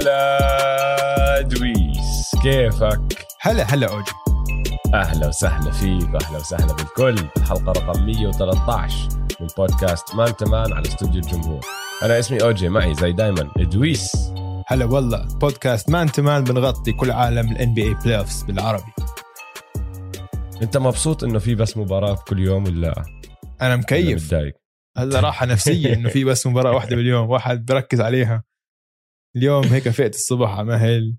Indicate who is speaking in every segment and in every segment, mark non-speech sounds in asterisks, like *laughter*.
Speaker 1: هلا دويس كيفك؟
Speaker 2: هلا هلا اوجي
Speaker 1: أهلا وسهلا فيك واهلا وسهلا بالكل. الحلقة رقم 113 من بودكاست man to man على استوديو الجمهور. أنا اسمي أوجي معي زي دايما ادويس
Speaker 2: هلا والله بودكاست man to man بنغطي كل عالم ال NBA play بالعربي.
Speaker 1: أنت مبسوط إنه في بس مباراة كل يوم ولا؟
Speaker 2: أنا مكيف. هلا راحة نفسية إنه في بس مباراة واحدة باليوم واحد بركز عليها. اليوم هيك فقت الصبح على مهل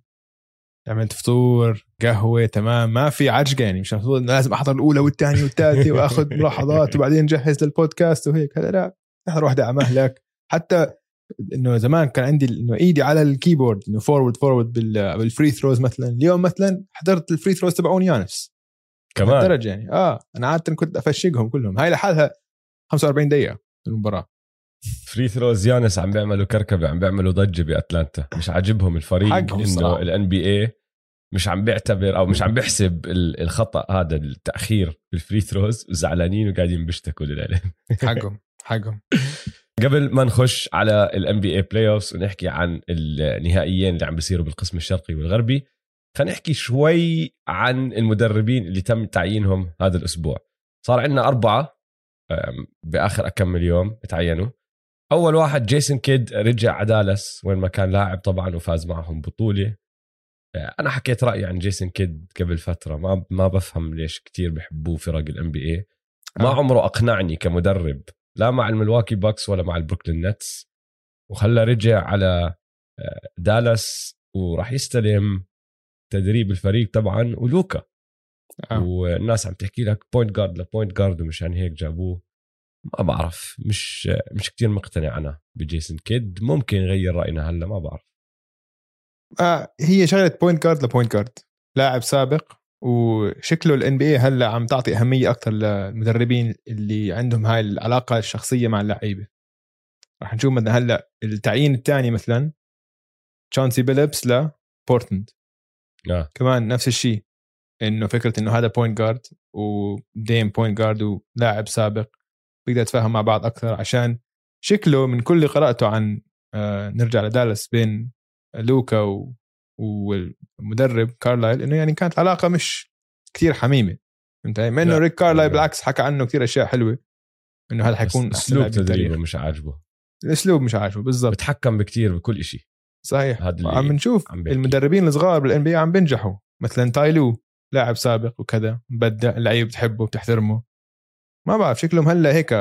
Speaker 2: عملت فطور قهوة تمام. ما في عجقة يعني مش المفروض لازم أحضر الأولى والثانية والثالثة *laughs* وأخذ ملاحظات وبعدين جهز للبودكاست وهيك. هلا لا أحضر واحدة على مهلك. حتى إنه زمان كان عندي إنه إيدي على ال keyboard إنه forward forward بال free throws مثلا. اليوم مثلا حضرت ال free throws تبعون يانس
Speaker 1: كمان؟
Speaker 2: درجه يعني. آه أنا عاده كنت أفشقهم كلهم. هاي لحالها 45 دقيقة المباراة.
Speaker 1: free throws يانس عم بيعملوا كركبة عم بيعملوا ضجة بأتلانتا. مش عاجبهم الفريق إنه. ال NBA مش عم بيعتبر أو مش عم بيحسب ال- الخطأ هذا التأخير بال free throws وزعلانين وقاعدين بيشتكوا للعلم. *laughs*
Speaker 2: حقهم حقهم.
Speaker 1: قبل ما نخش على ال NBA playoffs ونحكي عن النهائيين اللي عم بيصيروا بالقسم الشرقي والغربي خلينا نحكي شوي عن المدربين اللي تم تعيينهم هذا الأسبوع. صار عندنا أربعة بآخر كم يوم تعينوا. أول واحد جيسون كيد رجع على دالاس وين ما كان لاعب طبعا وفاز معهم بطولة. أنا حكيت رأيي عن جيسون كيد قبل فترة. ما ما بفهم ليش كتير بحبوه فرق ال NBA ما
Speaker 2: آه.
Speaker 1: عمره أقنعني كمدرب لا مع ال Milwaukee Bucks ولا مع ال Brooklyn Nets. وخلى رجع على آه، دالاس وراح يستلم تدريب الفريق طبعا ولوكا.
Speaker 2: آه.
Speaker 1: والناس عم تحكي لك point guard ل point guard ومشان هيك جابوه. ما بعرف مش مش كتير مقتنع أنا بجيسون كيد. ممكن يغير رأينا هلأ ما بعرف.
Speaker 2: آه هي شغله point guard ل point guard لاعب سابق وشكله ال NBA هلأ عم تعطي أهمية أكثر للمدربين اللي عندهم هاي العلاقة الشخصية مع اللعيبة. راح نشوف مثلا هلأ التعيين الثاني مثلا تشانسي بيلبس لبورتلاند
Speaker 1: آه.
Speaker 2: كمان نفس الشيء إنه فكرة إنه هذا point guard وديم point guard ولاعب سابق. بيقدر يتفاهم مع بعض أكثر عشان شكله من كل اللي قراته عن آه نرجع لدالاس بين لوكا و والمدرب كارلايل إنه يعني كانت العلاقة مش كثير حميمة فهمت علي؟ مع
Speaker 1: إنه.
Speaker 2: ريك كارلايل
Speaker 1: لا.
Speaker 2: بالعكس حكى عنه كثير أشياء حلوة إنه هذا حيكون أسلوب.
Speaker 1: تدريبه مش عاجبه
Speaker 2: الأسلوب مش عاجبه بالضبط
Speaker 1: بتحكم بكتير بكل إشي
Speaker 2: صحيح عم نشوف. المدربين الصغار بال NBA عم بينجحوا مثلا تاي لو لاعب سابق وكذا مبدع اللعيبه بتحبه بتحترمه ما بعرف شكلهم هلأ هيك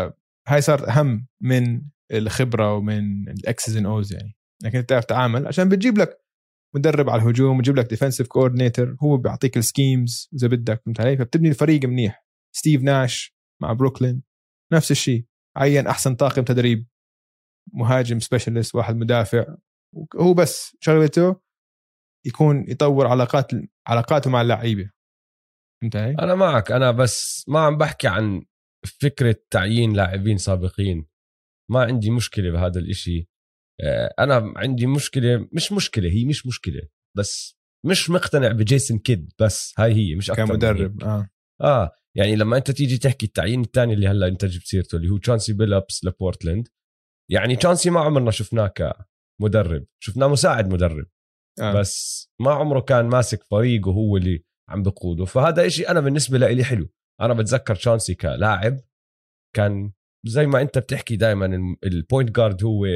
Speaker 2: هاي صارت أهم من الخبرة ومن ال X's and O's يعني. انك أنت تعرف تتعامل عشان بتجيب لك مدرب على الهجوم وتجيب لك defensive coordinator هو بيعطيك ال schemes إذا بدك فهمت علي؟ فبتبني الفريق منيح. ستيف ناش مع بروكلين نفس الشيء عين أحسن طاقم تدريب مهاجم سبيشالست واحد مدافع. هو بس شغلته يكون يطور علاقات علاقاته مع اللعيبة. فهمت علي؟
Speaker 1: أنا معك. أنا بس ما عم بحكي عن فكرة تعيين لاعبين سابقين. ما عندي مشكلة بهذا الإشي. آه، أنا عندي مشكلة مش مشكلة هي مش مشكلة بس مش مقتنع بجيسون كيد بس هاي هي مش أكثر
Speaker 2: كمدرب. آه.
Speaker 1: آه يعني لما أنت تيجي تحكي التعيين الثاني اللي هلأ أنت جبت سيرته اللي هو تشانسي بيلابس لبورتلاند يعني تشانسي ما عمرنا شفناه كمدرب شفناه مساعد مدرب
Speaker 2: آه.
Speaker 1: بس ما عمره كان ماسك فريق وهو اللي عم بقوده. فهذا إشي أنا بالنسبة لي حلو. أنا بتذكر تشانسي كلاعب كان زي ما أنت بتحكي دائما ال point guard هو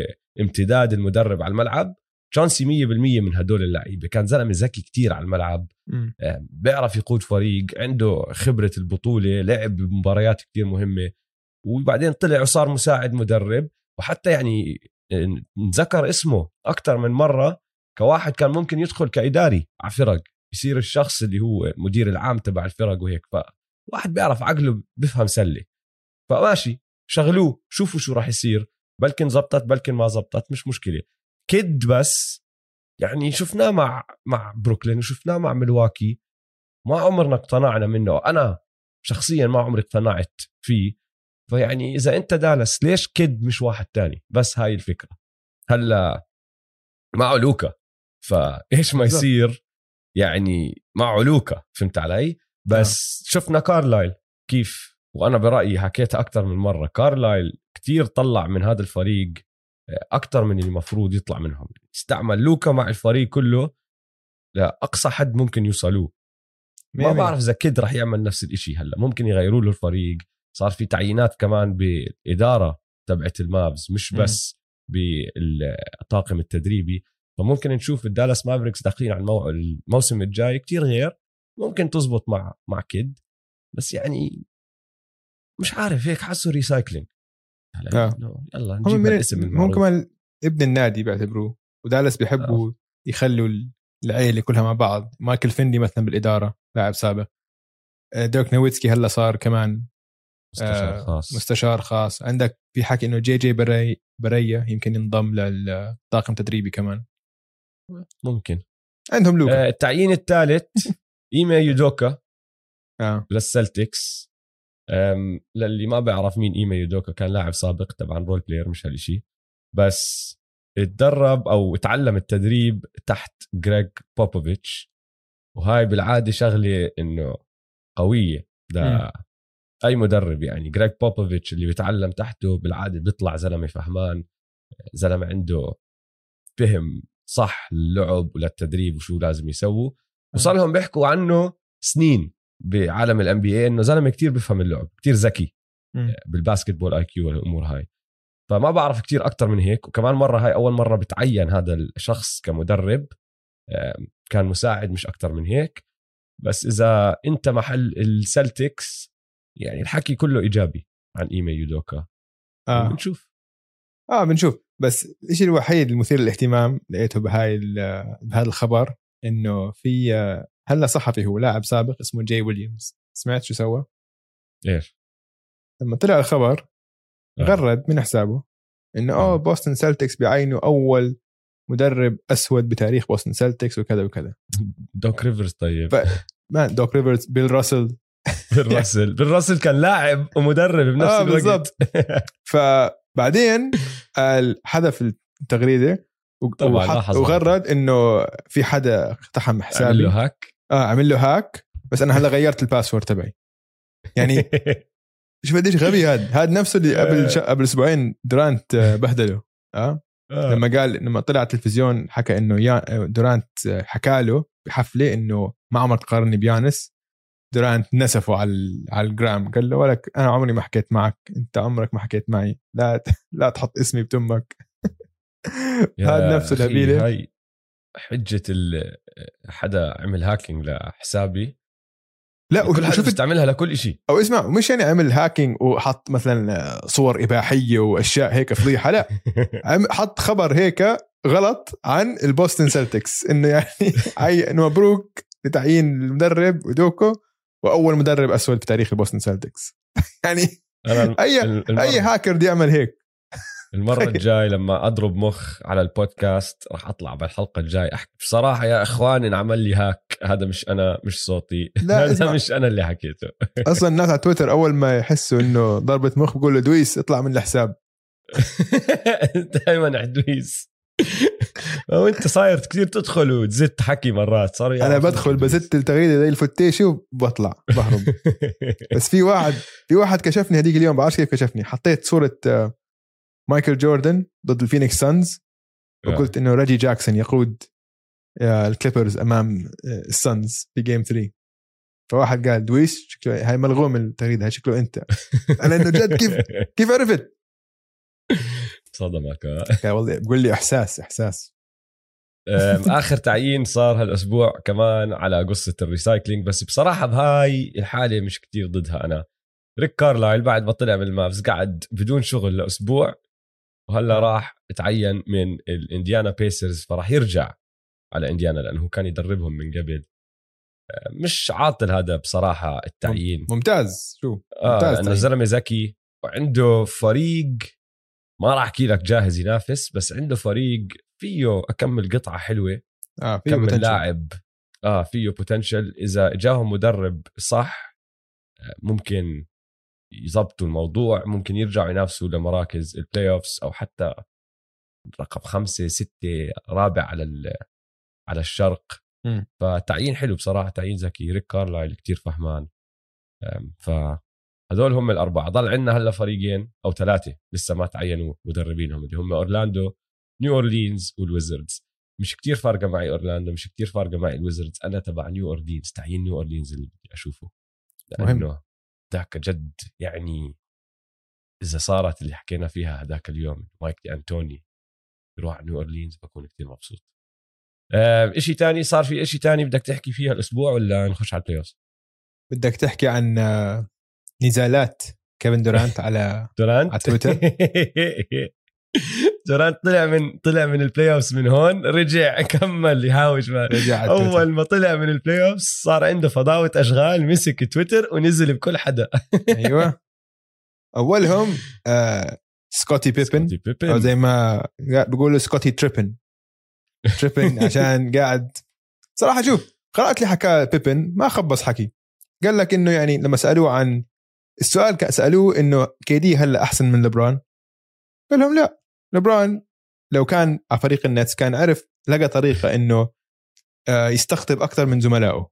Speaker 1: امتداد المدرب على الملعب. تشانسي 100% من هدول اللعيبة. كان زلمة ذكي كتير على الملعب.
Speaker 2: مم.
Speaker 1: آه، بيعرف يقود فريق عنده خبرة البطولة لعب بمباريات كتير مهمة. وبعدين طلع وصار مساعد مدرب. وحتى يعني آه، نذكر اسمه أكثر من مرة. كواحد كان ممكن يدخل كإداري على فرق يصير الشخص اللي هو مدير العام تبع الفرق وهيك. فواحد بيعرف عقله بفهم سلة. فماشي شغلوه شوفوا شو راح يصير. بلكن زبطت بلكن ما زبطت مش مشكلة. كد بس يعني شفناه مع مع بروكلين وشفناه مع ملواكي ما عمرنا اقتنعنا منه. أنا شخصيا ما عمري اقتنعت فيه. فيعني إذا أنت دالاس ليش كيد مش واحد تاني؟ بس هاي الفكرة. هلأ معه لوكا فإيش ما. يصير؟ يعني معه لوكا فهمت علي؟ بس شفنا كارلايل كيف؟ وأنا برأيي حكيتها أكثر من مرة. كارلايل كتير طلع من هذا الفريق أكثر من اللي المفروض يطلع منهم. استعمل لوكا مع الفريق كله لاقصى حد ممكن يوصلوه. ما بعرف إذا كيد راح يعمل نفس الشيء هلأ. ممكن يغيروا له الفريق. صار في تعيينات كمان بالإدارة تبعت المافز مش بس بالطاقم التدريبي. فممكن نشوف الدالاس مافريكس داخلين على المو... الموسم الجاي. كتير غير. ممكن تزبط مع مع كيد بس يعني مش عارف هيك حاسه recycling
Speaker 2: آه.
Speaker 1: يلا نجيب الاسم
Speaker 2: المعروف هم كمان ابن النادي بيعتبروه ودالاس بيحبوا آه. يخلوا العيلة كلها مع بعض. مايكل فينلي مثلا بالإدارة لاعب سابق. آه، ديرك نويتسكي هلأ صار كمان
Speaker 1: مستشار آه، خاص.
Speaker 2: مستشار خاص. عندك في حكي إنه جي جي بري باريا يمكن ينضم للطاقم تدريبي كمان.
Speaker 1: ممكن.
Speaker 2: عندهم لوكا.
Speaker 1: آه التعيين الثالث *laughs* ايما يودوكا
Speaker 2: آه.
Speaker 1: للسلتكس. للي ما بيعرف مين ايما يودوكا كان لاعب سابق طبعا role player مش هالشيء بس اتدرب أو تعلم التدريب تحت جريج بوبوفيتش وهاي بالعادة شغلة إنه قوية. ده أي مدرب يعني جريج بوبوفيتش اللي بيتعلم تحته بالعادة بيطلع زلمة فهمان. زلمة عنده فهم صح للعب وللتدريب وشو لازم يسووا. وصار لهم بيحكوا عنه سنين بعالم ال NBA إنه زلمة كتير بفهم اللعب كتير ذكي. بال basketball IQ والأمور هاي. فما بعرف كتير أكثر من هيك وكمان مرة هاي أول مرة بتعين هذا الشخص كمدرب كان مساعد مش أكثر من هيك. بس إذا أنت محل السلتكس يعني الحكي كله إيجابي عن إيمي يودوكا.
Speaker 2: آه.
Speaker 1: بنشوف.
Speaker 2: آه بنشوف. بس الشيء الوحيد المثير للاهتمام لقيته بهاي بهذا الخبر إنه في هلا صحفي هو لاعب سابق اسمه جاي ويليامز. سمعت شو سوى؟
Speaker 1: إيش؟
Speaker 2: لما طلع الخبر آه. غرد من حسابه إنه اوه بوستن سلتكس بيعينوا أول مدرب أسود بتاريخ بوستن سلتكس وكذا وكذا.
Speaker 1: دوك ريفرز طيب.
Speaker 2: ف... ما دوك ريفرز بيل راسل.
Speaker 1: بيل راسل. بيل راسل كان لاعب ومدرب بنفس
Speaker 2: آه الوقت. بالضبط. *laughs* فبعدين حذف التغريده وغرد إنه في حدا اقتحم حسابي.
Speaker 1: عمل له hack.
Speaker 2: آه عمل له hack. بس أنا هلا غيرت ال password تبعي. يعني *laughs* شوف قديش غبي هذا هذا نفسه اللي قبل ش... قبل أسبوعين درانت آه، بهدله. آه؟ آه. لما قال لما طلع على التلفزيون حكى إنه يا دورانت حكى له بحفلة إنه ما عمرك تقارني بيانيس. دورانت نسفه على على الجرام. قال له ولك أنا عمري ما حكيت معك. أنت عمرك ما حكيت معي. لا لا تحط اسمي بتمك. هذا نفس الهبيله
Speaker 1: هاي حجة حدا عمل hacking لحسابي. لا وكل حدا بيستعملها لكل شيء
Speaker 2: أو اسمع مش يعني عمل hacking وحط مثلا صور إباحية وأشياء هيك فضيحة لا. *laughs* حط خبر هيك غلط عن البوستن سلتكس إنه يعني *laughs* إنه مبروك لتعيين المدرب يودوكا وأول مدرب أسود في تاريخ البوستن سلتكس *laughs* يعني اي أي هاكر بده يعمل هيك؟
Speaker 1: المرة الجاي لما أضرب مخ على البودكاست راح أطلع بالحلقة الجاي احكي بصراحة يا اخوان انعمل لي hack. هذا مش أنا مش صوتي. لا *laughs* هذا مش أنا اللي حكيته. *laughs*
Speaker 2: أصلا الناس على تويتر أول ما يحسوا إنه ضربة مخ بقول له دويس اطلع من الحساب. *laughs*
Speaker 1: دائما عدويس وأنت صاير كثير تدخل وتزت حكي مرات. صار
Speaker 2: أنا بدخل بزت التغريده زي الفتيشة وبطلع بهرب. بس في واحد في واحد كشفني هذيك اليوم بعرفش كيف كشفني. حطيت صورة آه، مايكل جوردن ضد الفينيكس سانز وقلت إنه ريجي جاكسون يقود آه، الكليبرز أمام آه، السانز في game 3 فواحد قال دويس شكله هاي ملغوم التغريدة هاي شكله أنت. أنا إنه جد كيف *laughs* كيف عرفت؟
Speaker 1: صدمك
Speaker 2: والله بقول لي إحساس إحساس. *laughs*
Speaker 1: آخر تعيين صار هالأسبوع كمان على قصة ال recycling بس بصراحة بهاي الحالة مش كتير ضدها أنا. ريك كارلايل بعد ما طلع من المافز قعد بدون شغل لأسبوع وهلا راح تعين من الإنديانا بيسرز فراح يرجع على إنديانا لأنه كان يدربهم من قبل. مش عاطل هذا بصراحة التعيين.
Speaker 2: ممتاز. شو؟
Speaker 1: ممتاز آه لأنه الزلمه ذكي وعنده فريق ما راح أحكي لك جاهز ينافس بس عنده فريق فيه أكمل قطعة حلوة
Speaker 2: آه فيه كم
Speaker 1: لاعب. آه فيه potential إذا جاهم مدرب صح آه، ممكن يظبطوا الموضوع ممكن يرجعوا ينافسوا لمراكز ال playoffs أو حتى رقم خمسة ستة رابع على على الشرق.
Speaker 2: م.
Speaker 1: فتعيين حلو بصراحة تعيين ذكي. ريك كارلايل كتير فهمان. ف هدول هم الأربعة. ضل عندنا هلا فريقين أو ثلاثة لسه ما تعينوا مدربينهم اللي هم أورلاندو نيو اورلينز والويزردز. مش كتير فارقة معي أورلاندو مش كتير فارقة معي الويزردز. أنا تبع نيو اورلينز تعيين نيو اورلينز اللي بدي أشوفه.
Speaker 2: مهم.
Speaker 1: ذاك جد يعني إذا صارت اللي حكينا فيها هذاك اليوم مايك دي أنتوني يروح على نيو أورلينز بكون كتير مبسوط. آه شيء تاني؟ صار في شيء تاني بدك تحكي فيها الأسبوع ولا نخش على ال play
Speaker 2: بدك تحكي عن آه، نزالات كيفن دورانت على
Speaker 1: دورانت؟
Speaker 2: على تويتر؟ *laughs* *laughs*
Speaker 1: دورانت طلع من طلع من ال playoffs من هون رجع كمل يهاوش ما.
Speaker 2: رجع.
Speaker 1: أول ما طلع من ال playoffs صار عنده فضاوة أشغال مسك تويتر ونزل بكل حدا. *laughs*
Speaker 2: أيوه. أولهم آه سكوتي بيبن
Speaker 1: سكوتي
Speaker 2: أو
Speaker 1: بيبن
Speaker 2: زي ما بيقولوا سكوتي تريبن تريبن عشان قاعد صراحة شوف قرأت لي حكى بيبن ما خبص حكي. قال لك إنه يعني لما سألوه عن السؤال سألوه إنه KD هلا أحسن من لبران قال لهم لا. لبران لو كان على فريق النتس كان عرف لقى طريقة إنه آه، يستقطب أكثر من زملائه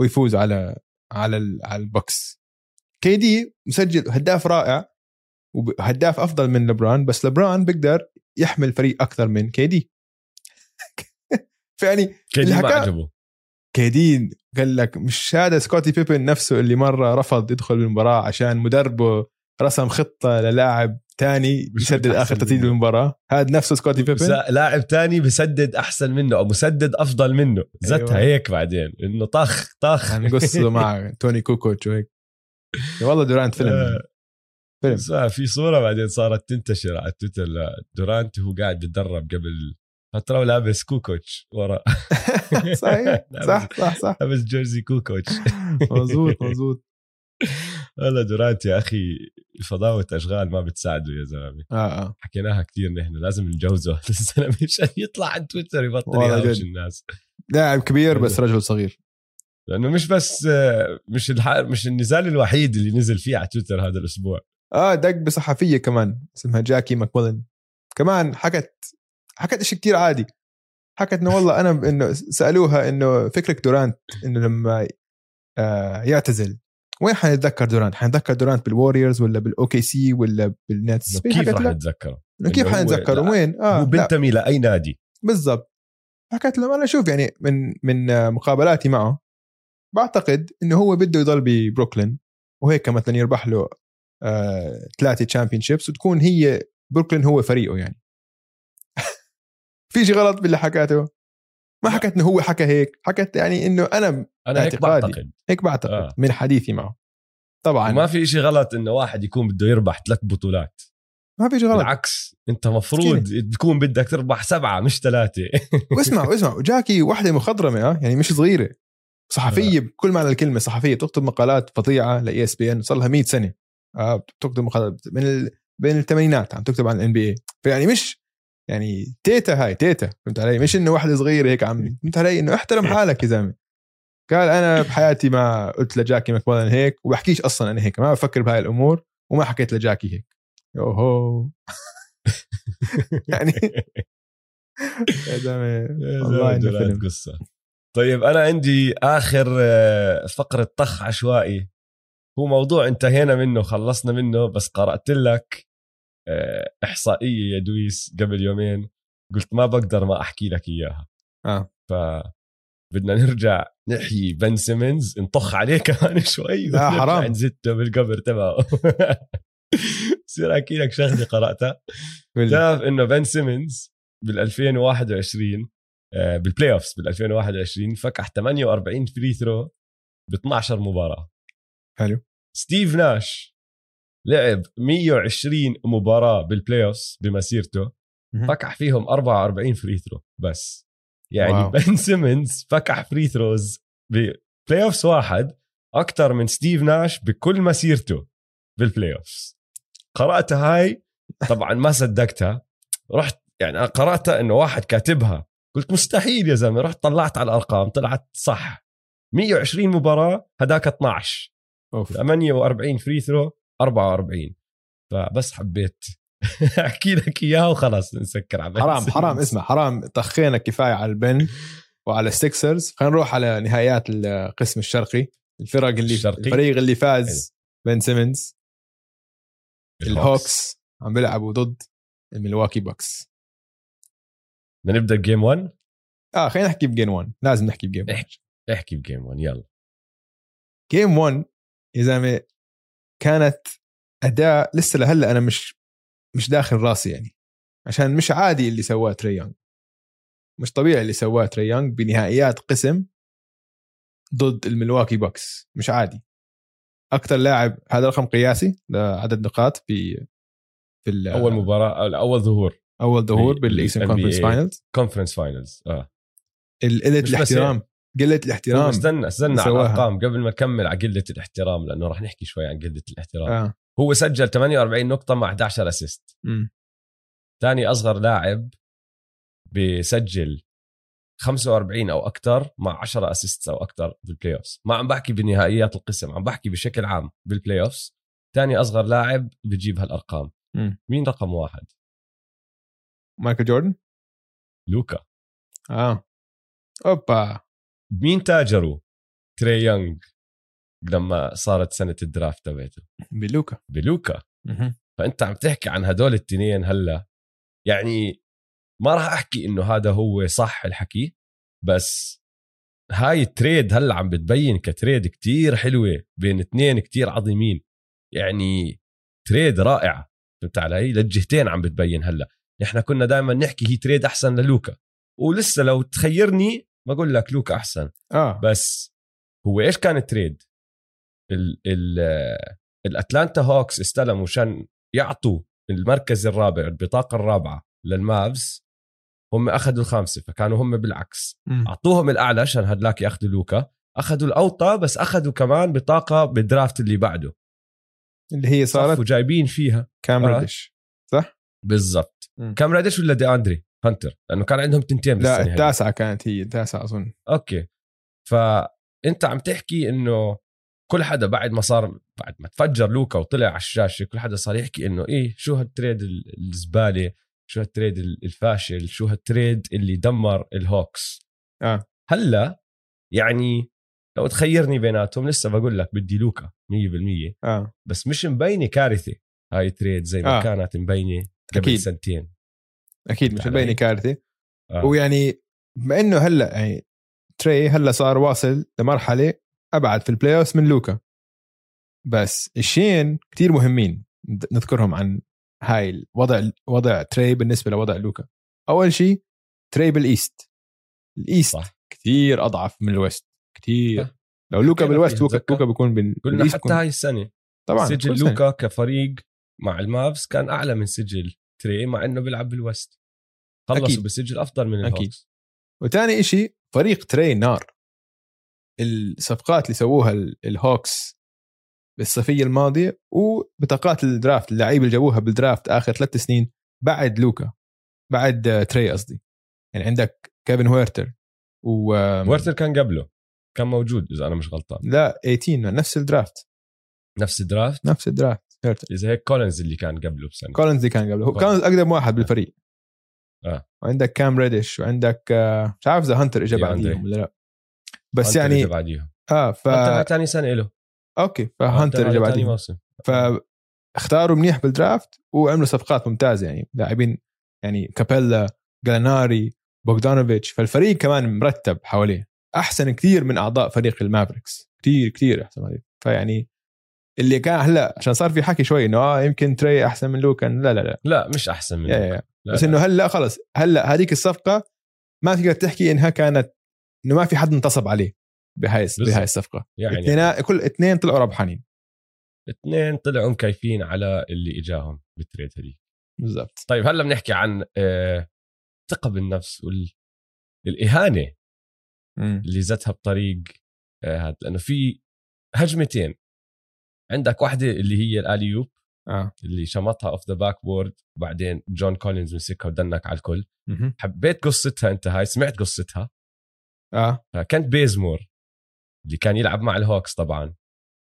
Speaker 2: ويفوز على على على البوكس. KD مسجل هداف رائع وهداف أفضل من لبران بس لبران بيقدر يحمل فريق أكثر من KD *laughs* فيعني
Speaker 1: KD ما
Speaker 2: الحكا-
Speaker 1: عجبه
Speaker 2: KD قال لك مش هذا سكوتي بيبن نفسه اللي مرة رفض يدخل بالمباراه عشان مدربه رسم خطة للاعب تاني
Speaker 1: بشوت
Speaker 2: يسدد
Speaker 1: أحسن
Speaker 2: آخر تسديد
Speaker 1: منه.
Speaker 2: بالمباراه هذا نفسه سكوتي بيبن
Speaker 1: لاعب تاني بسدد أحسن منه أو مسدد أفضل منه. زتها
Speaker 2: أيوة.
Speaker 1: هيك بعدين. إنه طخ طخ.
Speaker 2: هنقصه مع توني كوكوتش وهيك. والله دورانت فيلم.
Speaker 1: آه.
Speaker 2: فيلم.
Speaker 1: في صورة بعدين صارت تنتشر على تويتر. لدورانت وهو قاعد بيتدرب قبل فترة ولابس كوكوتش ورا. *laughs*
Speaker 2: صحيح. *laughs* صح صح صح.
Speaker 1: لابس جيرزي كوكوتش.
Speaker 2: مزبوط مزبوط *laughs*
Speaker 1: هلا دورانت يا أخي فضاوه اشغال ما بتساعده يا زلمة.
Speaker 2: آه آه.
Speaker 1: حكيناها كثير نحن لازم نجوزه. *laughs* الزلمه مشان يطلع على تويتر يبطل
Speaker 2: والله
Speaker 1: يهاوش. الناس.
Speaker 2: لاعب كبير بس رجل صغير.
Speaker 1: لأنه مش بس مش الح... مش النزال الوحيد اللي نزل فيه على تويتر هذا الأسبوع.
Speaker 2: آه دق بصحفية كمان اسمها جاكي ماكولن كمان حكت حكت شيء كتير عادي. حكت إنه والله أنا إنه سألوها إنه فكرك دورانت إنه لما آه يعتزل. وين حنتذكر دورانت؟ حنتذكر دورانت بالوريورز ولا بال OKC ولا بالنتس؟
Speaker 1: كيف رح نتذكره
Speaker 2: كيف حنتذكره؟ وين؟ آه
Speaker 1: هو بنتمي لأي نادي.
Speaker 2: بالضبط. حكيت لهم أنا شوف يعني من من آه، مقابلاتي معه بعتقد إنه هو بده يضل ببروكلين وهيك مثلا يربح له آه، ثلاثة تشامبيون شيبس وتكون هي بروكلين هو فريقه يعني. *laughs* في شيء غلط باللي حكاته ما حكت إنه هو حكى هيك حكت يعني إنه أنا
Speaker 1: أنا هيك. بعتقد.
Speaker 2: هيك بعتقد
Speaker 1: آه.
Speaker 2: آه. من حديثي معه. طبعا.
Speaker 1: ما في شيء غلط إنه واحد يكون بده يربح ثلاث بطولات.
Speaker 2: ما في شيء غلط.
Speaker 1: بالعكس أنت مفروض تكون بدك تربح سبعة مش ثلاثة. *laughs*
Speaker 2: واسمع واسمع جاكي واحدة مخضرمة آه يعني مش صغيرة. صحفية بكل معنى الكلمة صحفية تكتب مقالات فظيعة ل ESPN صار لها 100 سنة. آه بتكتب مقالات من ال... بين الثمانينات عم تكتب عن ال NBA فيعني مش يعني تيتا هاي تيتا فهمت علي؟ مش إنه واحدة صغيرة هيك عم فهمت علي؟ إنه احترم حالك يا زلمة. قال أنا بحياتي ما قلت لجاكي ماكوالن هيك وبحكيش أصلا أنا هيك ما بفكر بهاي الأمور وما حكيت لجاكي هيك. يوهو. *laughs* يعني يا زلمة والله فيلم.
Speaker 1: قصة. طيب أنا عندي آخر آه، فقرة طخ عشوائي. هو موضوع انتهينا منه خلصنا منه بس قرأت لك إحصائية يا دويس قبل يومين قلت ما بقدر ما أحكي لك إياها.
Speaker 2: آه.
Speaker 1: ف بدنا نرجع نحيي بن سيمنز نطخ عليه *laughs* كمان شوي
Speaker 2: لا، حرام.
Speaker 1: نزته بالقبر تبعه. *laughs* بصير أحكي لك شغلة
Speaker 2: قرأتها.
Speaker 1: تعرف إنه بن سيمنز بال 2021 آه، بال playoffs بال 2021 فكح 48 free throw ب 12 مباراة.
Speaker 2: حلو.
Speaker 1: ستيف ناش لعب 120 مباراة بال playoffs بمسيرته. فكح فيهم 44 free throw بس. يعني
Speaker 2: واو.
Speaker 1: بن سيمنز فكح free throws ب playoffs واحد أكثر من ستيف ناش بكل مسيرته بال playoffs قرأتها هاي؟ طبعا ما صدقتها. رحت يعني أنا قرأتها إنه واحد كاتبها. قلت مستحيل يا زلمة. رحت طلعت على الأرقام طلعت صح. 120 مباراة هداك 12
Speaker 2: أوف.
Speaker 1: 48 free throw 44 فبس حبيت. *laughs* أحكي لك إياها وخلاص نسكر على
Speaker 2: حرام حرام اسمع حرام. طخينا كفاية على البن وعلى السكسرز خلينا نروح على نهايات القسم الشرقي. الفرق اللي
Speaker 1: الشرقي؟
Speaker 2: الفريق اللي فاز بن سيمنز. الهوكس. عم بيلعبوا ضد الملواكي بوكس.
Speaker 1: بدنا نبدأ game 1
Speaker 2: آه خلينا نحكي ب game 1 لازم نحكي ب game 1
Speaker 1: احكي احكي ب game 1 يلا.
Speaker 2: game 1 يا زلمة كانت اداء لسه لهلأ أنا مش مش داخل راسي يعني. عشان مش عادي اللي سواه تري يونغ. مش طبيعي اللي سواه تري يونغ بنهائيات قسم ضد الملواكي بوكس. مش عادي. أكثر لاعب هذا رقم قياسي لعدد نقاط في في
Speaker 1: أول مباراة أول ظهور.
Speaker 2: أول ظهور بال Eastern Conference
Speaker 1: Finals Conference Finals آه.
Speaker 2: قله الاحترام. قله الاحترام.
Speaker 1: استنى استنى على الأرقام. قبل ما نكمل على قلة الاحترام لأنه راح نحكي شوي عن قلة الاحترام.
Speaker 2: آه.
Speaker 1: هو سجل 48 نقطة مع 11 assist ثاني أصغر لاعب بسجل 45 أو أكثر مع 10 assist أو أكثر بال playoff ما عم بحكي بنهائيات القسم عم بحكي بشكل عام بال playoff ثاني أصغر لاعب بجيب هالأرقام.
Speaker 2: م.
Speaker 1: مين رقم واحد؟
Speaker 2: مايكل جوردن؟
Speaker 1: لوكا.
Speaker 2: آه. أوبا.
Speaker 1: مين تاجروا؟ تري يونغ لما صارت سنة ال draft تبعته.
Speaker 2: بلوكا.
Speaker 1: بلوكا. فأنت عم تحكي عن هدول التنين هلا. يعني ما راح أحكي إنه هذا هو صح الحكي بس هاي ال trade هلا عم بتبين ك trade كتير حلوة بين اثنين كتير عظيمين. يعني trade رائعه فهمت علي؟ للجهتين عم بتبين هلا. إحنا كنا دائما نحكي هي trade أحسن للوكا. ولسه لو تخيرني بقول لك لوكا أحسن
Speaker 2: آه.
Speaker 1: بس هو إيش كان ال trade ال ال الأتلانتا هوكس استلموا عشان يعطوا المركز الرابع البطاقة الرابعة للمافز هم أخذوا الخامسة فكانوا هم بالعكس.
Speaker 2: م.
Speaker 1: أعطوهم الأعلى عشان هدلاك يأخذوا لوكا أخذوا الأوطى بس أخذوا كمان بطاقة بال draft اللي بعده.
Speaker 2: اللي هي صارت؟
Speaker 1: وجايبين فيها.
Speaker 2: كام ريدش
Speaker 1: آه. صح؟ بالضبط. كام ريدش ولا دي أندري هانتر؟ لأنه كان عندهم تنتين
Speaker 2: لا التاسعة كانت هي التاسعة أظن.
Speaker 1: okay. فأنت عم تحكي إنه كل حدا بعد ما صار بعد ما تفجر لوكا وطلع على الشاشة كل حدا صار يحكي إنه إيه شو هال trade الزبالة؟ شو هال trade الفاشل؟ شو هال trade اللي دمر الهوكس؟
Speaker 2: آه.
Speaker 1: هلأ يعني لو تخيرني بيناتهم لسه بقول لك بدي لوكا 100%
Speaker 2: آه.
Speaker 1: بس مش مبينة كارثة هاي trade زي ما آه. كانت مبينة قبل أكيد. سنتين.
Speaker 2: أكيد مش مبينه كارثه آه. ويعني بما إنه هلأ يعني تري هلأ صار واصل لمرحلة أبعد في ال playoff من لوكا. بس شيئين كتير مهمين نذكرهم عن هاي الوضع وضع تري بالنسبة لوضع لوكا. أول شيء تري بال East. ال East صح. كثير أضعف من ال West. كثير لو لوكا بال West لوكا, لوكا بيكون بال...
Speaker 1: قلنا حتى. هاي السنة.
Speaker 2: طبعا
Speaker 1: سجل لوكا كفريق مع المافز كان أعلى من سجل تري مع إنه بيلعب بال West. خلصوا بسجل أفضل من الهوكس. أكيد
Speaker 2: وثاني شيء فريق تري نار. الصفقات اللي سووها الهوكس بالصيفية الماضية وبطاقات ال draft اللعيبة اللي جابوها بال draft آخر ثلاث سنين بعد لوكا بعد تري قصدي. يعني عندك كيفن هويرتر و
Speaker 1: هويرتر كان قبله. كان موجود إذا أنا مش غلطان.
Speaker 2: لا 18 نفس ال draft.
Speaker 1: نفس ال draft؟
Speaker 2: نفس ال draft. هيرتر.
Speaker 1: إذا هيك كولينز اللي كان قبله بسنة.
Speaker 2: كولينز اللي كان قبله. كولينز أقدم واحد بالفريق.
Speaker 1: آه.
Speaker 2: وعندك كام ريدش وعندك آه، مش عارف إذا هانتر اجى بعديهم ولا لا. بس يعني
Speaker 1: بعديهم.
Speaker 2: آه ف
Speaker 1: ثاني سنة له
Speaker 2: okay فهانتر اجى بعديهم. فاختاروا منيح بال draft وعملوا صفقات ممتازة يعني. لاعبين يعني كابيلا جالاناري بوغدانوفيتش. فالفريق كمان مرتب حواليه. أحسن كثير من أعضاء فريق المافريكس. كثير كثير أحسن فيعني اللي كان هلا عشان صار في حكي شوي إنه آه يمكن تري أحسن من لوكا. لا لا لا.
Speaker 1: لا مش أحسن من
Speaker 2: لوكا. بس إنه هلا خلص هلا هذيك الصفقة ما تقدر تحكي إنها كانت إنه ما في حد اننصب عليه بهاي بهاي الصفقة.
Speaker 1: يعني
Speaker 2: اثنين كل اثنين طلعوا ربحانين.
Speaker 1: اثنين طلعوا مكيفين على اللي إجاهم بال trade هذيك.
Speaker 2: بالضبط.
Speaker 1: طيب هلا بنحكي عن الثقه آه بالنفس والاهانه اللي زتها بطريق آه هذا. لأنه في هجمتين. عندك واحدة اللي هي ال alley-oop
Speaker 2: آه.
Speaker 1: اللي شمطها off the backboard وبعدين جون كولينز مسكها و dunk على الكل.
Speaker 2: م-م.
Speaker 1: حبيت قصتها أنت هاي سمعت قصتها.
Speaker 2: آه.
Speaker 1: كنت بيزمور اللي كان يلعب مع الهوكس طبعا.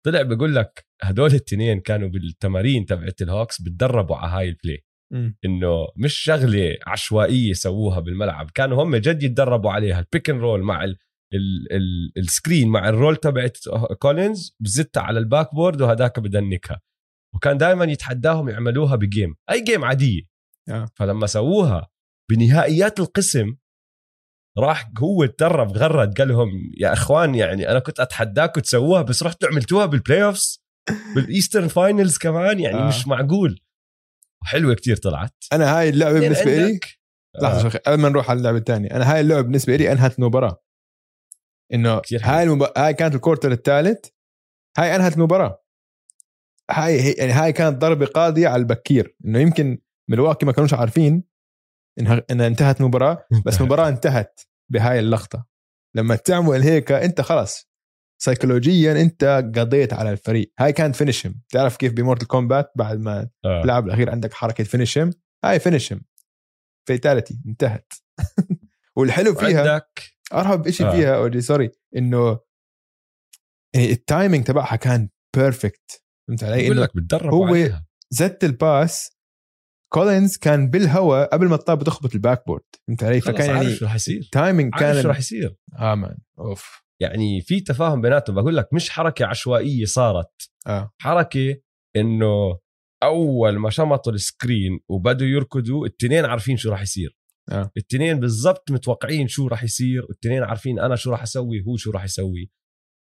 Speaker 1: طلع بقول لك هدول التنين كانوا بالتمارين تبعت الهوكس بتدربوا على هاي ال play إنه مش شغلة عشوائية سووها بالملعب كانوا هم جد يتدربوا عليها. ال pick and roll مع ال screen مع ال roll تبعت كولينز بزتها على ال backboard وهداك ب dunk ها وكان دائما يتحداهم يعملوها ب game أي game عادية
Speaker 2: آه.
Speaker 1: فلما سووها بنهائيات القسم راح هو تدرب غرد قال لهم يا إخوان يعني أنا كنت اتحداكم تسووها بس رحتوا عملتوها بال playoffs بال Eastern Finals كمان يعني
Speaker 2: آه.
Speaker 1: مش معقول حلوة كتير طلعت
Speaker 2: أنا هاي اللعبة بالنسبة لي لحظة
Speaker 1: آه.
Speaker 2: قبل ما نروح على اللعبة الثانية أنا هاي اللعبة بالنسبة لي أنهت المباراه
Speaker 1: إنه.
Speaker 2: هاي المب... هاي كانت ال quarter الثالث هاي أنهت المباراة. هاي هي... يعني هاي كانت ضربة قاضية على بكير. إنه يمكن ملواكي ما كانوش عارفين انها إنها انتهت المباراه بس المباراه انتهت بهاي اللقطة. لما تعمل هيك أنت خلص سيكولوجيا أنت قضيت على الفريق. هاي كانت finish him تعرف كيف ب Mortal Kombat بعد ما
Speaker 1: آه.
Speaker 2: اللاعب الاخير عندك حركة finish him هاي finish him fatality انتهت. *laughs* والحلو فيها
Speaker 1: عندك
Speaker 2: أرهب شيء
Speaker 1: آه.
Speaker 2: فيها اوجي sorry إنه يعني ال timing تبعها كان perfect فهمت علي؟
Speaker 1: بقول لك بتدرب
Speaker 2: هو-
Speaker 1: عليها.
Speaker 2: زت ال pass كولينز كان بالهواء قبل ما الطابه تخبط ال backboard فهمت علي؟ فكان
Speaker 1: عارف
Speaker 2: يعني
Speaker 1: شو رح يصير.
Speaker 2: timing
Speaker 1: عارف شو
Speaker 2: كان
Speaker 1: رح يصير.
Speaker 2: آه مان أوف.
Speaker 1: يعني في تفاهم بيناتهم. بقول لك مش حركة عشوائية صارت.
Speaker 2: آه.
Speaker 1: حركة إنه أول ما شمطوا ال screen وبدوا يركضوا التنين عارفين شو راح يصير.
Speaker 2: آه.
Speaker 1: التنين بالضبط متوقعين شو راح يصير والتنين عارفين أنا شو راح أسوي هو شو راح يسوي.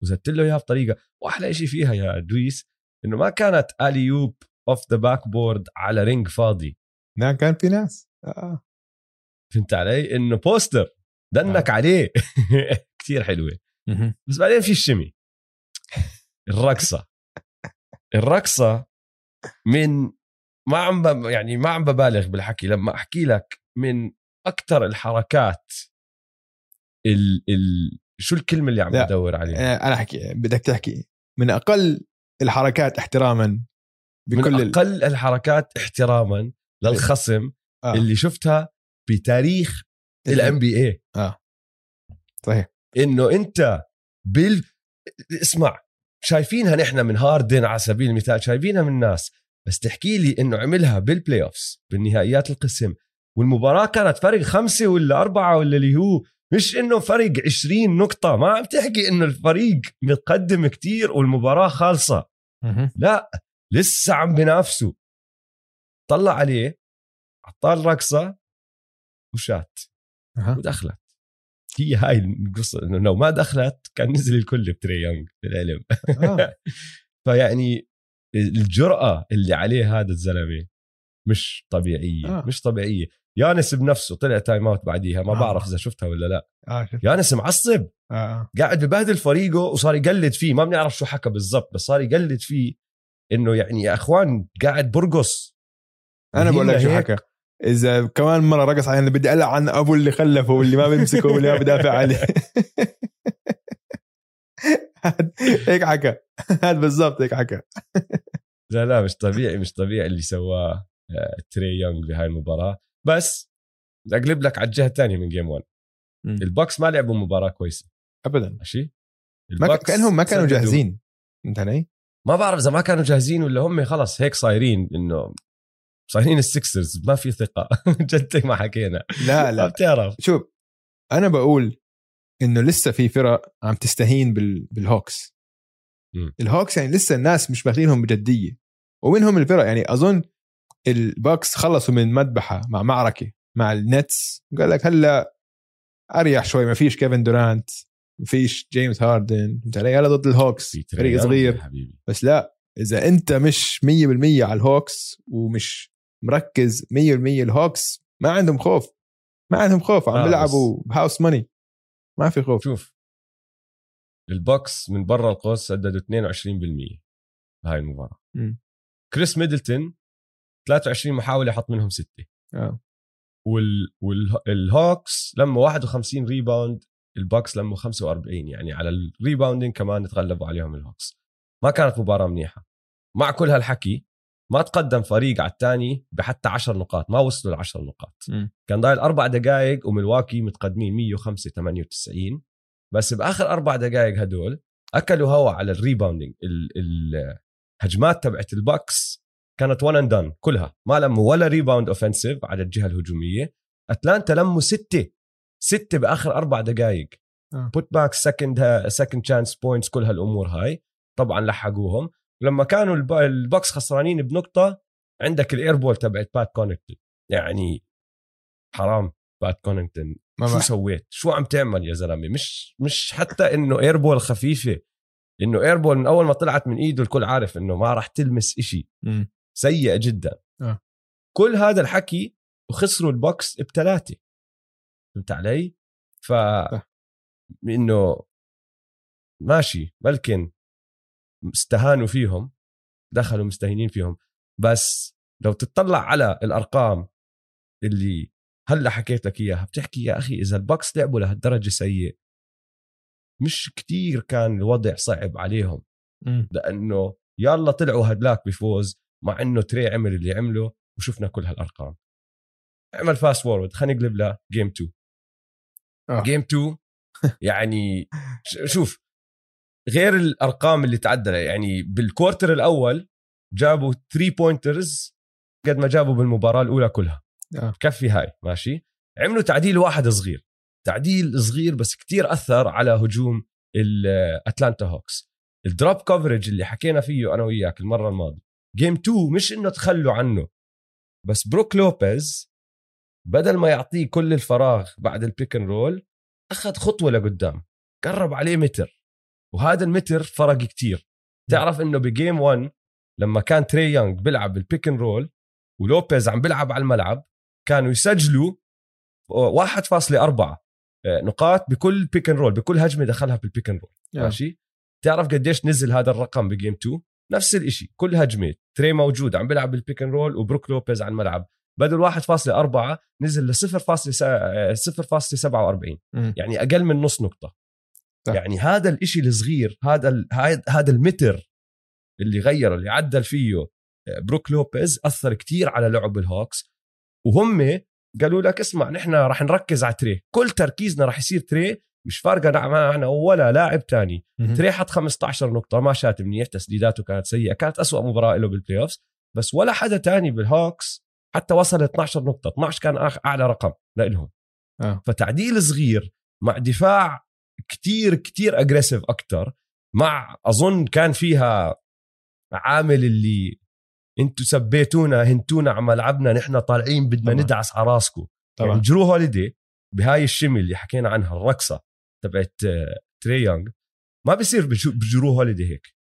Speaker 1: وزدت له إياها بطريقة. وأحلى شيء فيها يا دويس إنه ما كانت alley-oop off the backboard على ring فاضي.
Speaker 2: نعم كان في ناس. آه.
Speaker 1: فهمت علي؟ إنه بوستر دنك عليه. *laughs* كثير
Speaker 2: حلوة.
Speaker 1: بس بعدين في الشمي. الرقصة. الرقصة من ما عم. يعني ما عم ببالغ بالحكي. لما أحكي لك من أكثر الحركات ال... ال... شو الكلمة اللي عم. بدور عليها
Speaker 2: آه، أنا أحكي بدك تحكي من أقل الحركات احتراما
Speaker 1: من
Speaker 2: بكل ال...
Speaker 1: أقل الحركات احتراما للخصم
Speaker 2: آه.
Speaker 1: اللي شفتها بتاريخ ال NBA
Speaker 2: صحيح
Speaker 1: إنه أنت بال اسمع شايفينها نحن من هاردن على سبيل المثال شايفينها من ناس بس تحكي لي إنه عملها بال playoffs بالنهائيات القسم والمباراة كانت فرق خمسة ولا أربعة ولا اللي هو مش إنه فرق 20 نقطة ما عم تحكي إنه الفريق متقدم كتير والمباراة
Speaker 2: خالصة.
Speaker 1: لا لسه عم بنافسوا طلع عليه عطاه الرقصة وشات. ودخلت هي هاي القصة إنه لو ما دخلت كان نزل الكل بتري يونغ للعلم
Speaker 2: آه. *laughs*
Speaker 1: فيعني الجرأة اللي عليه هذا الزلمة مش طبيعية
Speaker 2: آه.
Speaker 1: مش طبيعية يانس بنفسه طلع timeout بعديها ما
Speaker 2: آه.
Speaker 1: بعرف إذا شفتها ولا لا
Speaker 2: آه شفت.
Speaker 1: يانس معصب
Speaker 2: آه، آه.
Speaker 1: قاعد ببهدل فريقه وصار يقلد فيه ما بنعرف شو حكى بالضبط بس صار يقلد فيه إنه يعني يا أخوان قاعد برقص
Speaker 2: أنا بقول لك شو. حكى إذا كمان مرة رقص علينا بدي العن أبو اللي خلفه واللي ما بيمسكه واللي ما بدافع عليه *laughs* هيك حكى هذا *laughs* بالضبط هيك حكى
Speaker 1: لا لا مش طبيعي مش طبيعي اللي سواه آه، تري يونغ بهاي المباراة بس بدي أقلب لك على الجهة الثانية من game 1
Speaker 2: مم.
Speaker 1: ال Bucks ما لعبوا مباراة كويسة.
Speaker 2: ابدا.
Speaker 1: ماشي؟
Speaker 2: ما ال
Speaker 1: Bucks
Speaker 2: كأنهم ما كانوا. جاهزين. فهمت علي؟
Speaker 1: ما بعرف إذا ما كانوا جاهزين ولا هم خلص هيك صايرين إنه صايرين ال Sixers ما في ثقة. *laughs* جد ما حكينا.
Speaker 2: لا
Speaker 1: ما
Speaker 2: لا
Speaker 1: بتعرف.
Speaker 2: شوف أنا بقول إنه لسه في فرق عم تستهين بال... بال
Speaker 1: Hawks.
Speaker 2: ال Hawks يعني لسه الناس مش ماخذينهم بجدية. ومنهم الفرق يعني أظن ال Bucks خلصوا من مذبحة مع معركة مع ال Nets. قال لك هلا أريح شوي ما فيش كيفن دورانت ما فيش جيمس هاردن. فهمت علي؟ هلا ضد
Speaker 1: ال Hawks
Speaker 2: فريق صغير. بس لا إذا أنت مش 100% على ال Hawks ومش مركز 100% ال Hawks ما عندهم خوف. ما عندهم خوف عم
Speaker 1: آه،
Speaker 2: بيلعبوا ب house money ما في خوف.
Speaker 1: شوف ال Bucks من برا القوس سددوا 22% بهاي المباراة.
Speaker 2: مم.
Speaker 1: كريس ميدلتون 23 محاولة حط منهم ستة.
Speaker 2: آه.
Speaker 1: وال وال Hawks لما 51 rebound ال Bucks لما 45 يعني على ال rebounding كمان تغلبوا عليهم ال Hawks. ما كانت مباراة منيحة. مع كل هالحكي ما تقدم فريق على الثاني بحتى 10 نقاط ما وصلوا ل 10 نقاط.
Speaker 2: مم.
Speaker 1: كان ضايل أربع دقائق وملواكي متقدمين 105 98 بس بآخر أربع دقائق هدول أكلوا هوا على ال rebounding ال- الهجمات تبعت ال Bucks كانت one and done كلها. ما لموا ولا rebound offensive على الجهة الهجومية. أتلانتا لموا ستة. ستة بآخر أربع دقائق. putback second second chance points كل هالأمور هاي. طبعا لحقوهم. لما كانوا الب- ال Bucks خسرانين بنقطة عندك ال airball تبعت بات كونكتون يعني حرام بات كونكتون
Speaker 2: ما
Speaker 1: شو سويت؟ شو عم تعمل يا زلمة؟ مش مش حتى إنه airball خفيفة. إنه airball من أول ما طلعت من إيده الكل عارف إنه ما راح تلمس إشي. سيء جدا
Speaker 2: آه.
Speaker 1: كل هذا الحكي وخسروا ال Bucks بثلاثة فهمت علي؟ ف. إنه ماشي بلكن استهانوا فيهم دخلوا مستهينين فيهم بس لو تطلع على الأرقام اللي هلأ حكيت لك إياها بتحكي يا أخي إذا ال Bucks لعبوا لهالدرجة سيء مش كتير كان الوضع صعب عليهم
Speaker 2: مم.
Speaker 1: لأنه يلا طلعوا هدلاك بفوز مع إنه تري عمل اللي عمله وشفنا كل هالأرقام. اعمل fast forward خلينا نقلب ل game 2
Speaker 2: آه.
Speaker 1: game 2 *laughs* يعني شوف غير الأرقام اللي تعدل يعني بال quarter الأول جابوا 3 pointers قد ما جابوا بالمباراة الأولى كلها.
Speaker 2: آه.
Speaker 1: بكفي هاي ماشي؟ عملوا تعديل واحد صغير. تعديل صغير بس كتير أثر على هجوم ال Atlanta Hawks ال drop coverage اللي حكينا فيه أنا وياك المرة الماضية. game 2 مش إنه تخلوا عنه. بس بروك لوبيز بدل ما يعطيه كل الفراغ بعد ال pick and roll أخذ خطوة لقدام. قرب عليه متر. وهذا المتر فرق كتير. تعرف إنه ب game 1 لما كان تري يونغ بيلعب بال pick and roll ولوبيز عم بيلعب على الملعب كانوا يسجلوا 1.4 نقاط بكل pick and roll بكل هجمة دخلها بال pick and roll
Speaker 2: آه.
Speaker 1: ماشي؟ تعرف قديش نزل هذا الرقم ب game 2 نفس الإشي كل هجمة. تري موجود عم بيلعب بال pick and roll وبروك لوبيز على الملعب بدل 1.4 نزل ل 0.47
Speaker 2: مم.
Speaker 1: يعني أقل من نص نقطة.
Speaker 2: صح.
Speaker 1: يعني هذا الإشي الصغير هذا ال- هذا المتر اللي غيره اللي عدل فيه آه، بروك لوبيز أثر كتير على لعب الهوكس. وهم قالوا لك اسمع نحن راح نركز على تري. كل تركيزنا راح يصير تري مش فارقة معنا ولا لاعب تاني.
Speaker 2: مم.
Speaker 1: تري حط 15 نقطة ما شات منيح تسديداته كانت سيئة. كانت أسوأ مباراة له بال playoffs بس ولا حدا تاني بالهوكس حتى وصل 12 نقطة. 12 كان أعلى رقم لهم
Speaker 2: آه.
Speaker 1: فتعديل صغير مع دفاع كتير كتير aggressive أكتر مع أظن كان فيها عامل اللي أنتوا سبيتونا هنتونا على ملعبنا نحن طالعين بدنا
Speaker 2: طبعاً.
Speaker 1: ندعس على راسكم
Speaker 2: طبعا.
Speaker 1: يعني جرو هوليدي بهاي ال shimmy اللي حكينا عنها الرقصة. تبعت آه، تري يونغ. ما بيصير بجرو هوليدي هيك.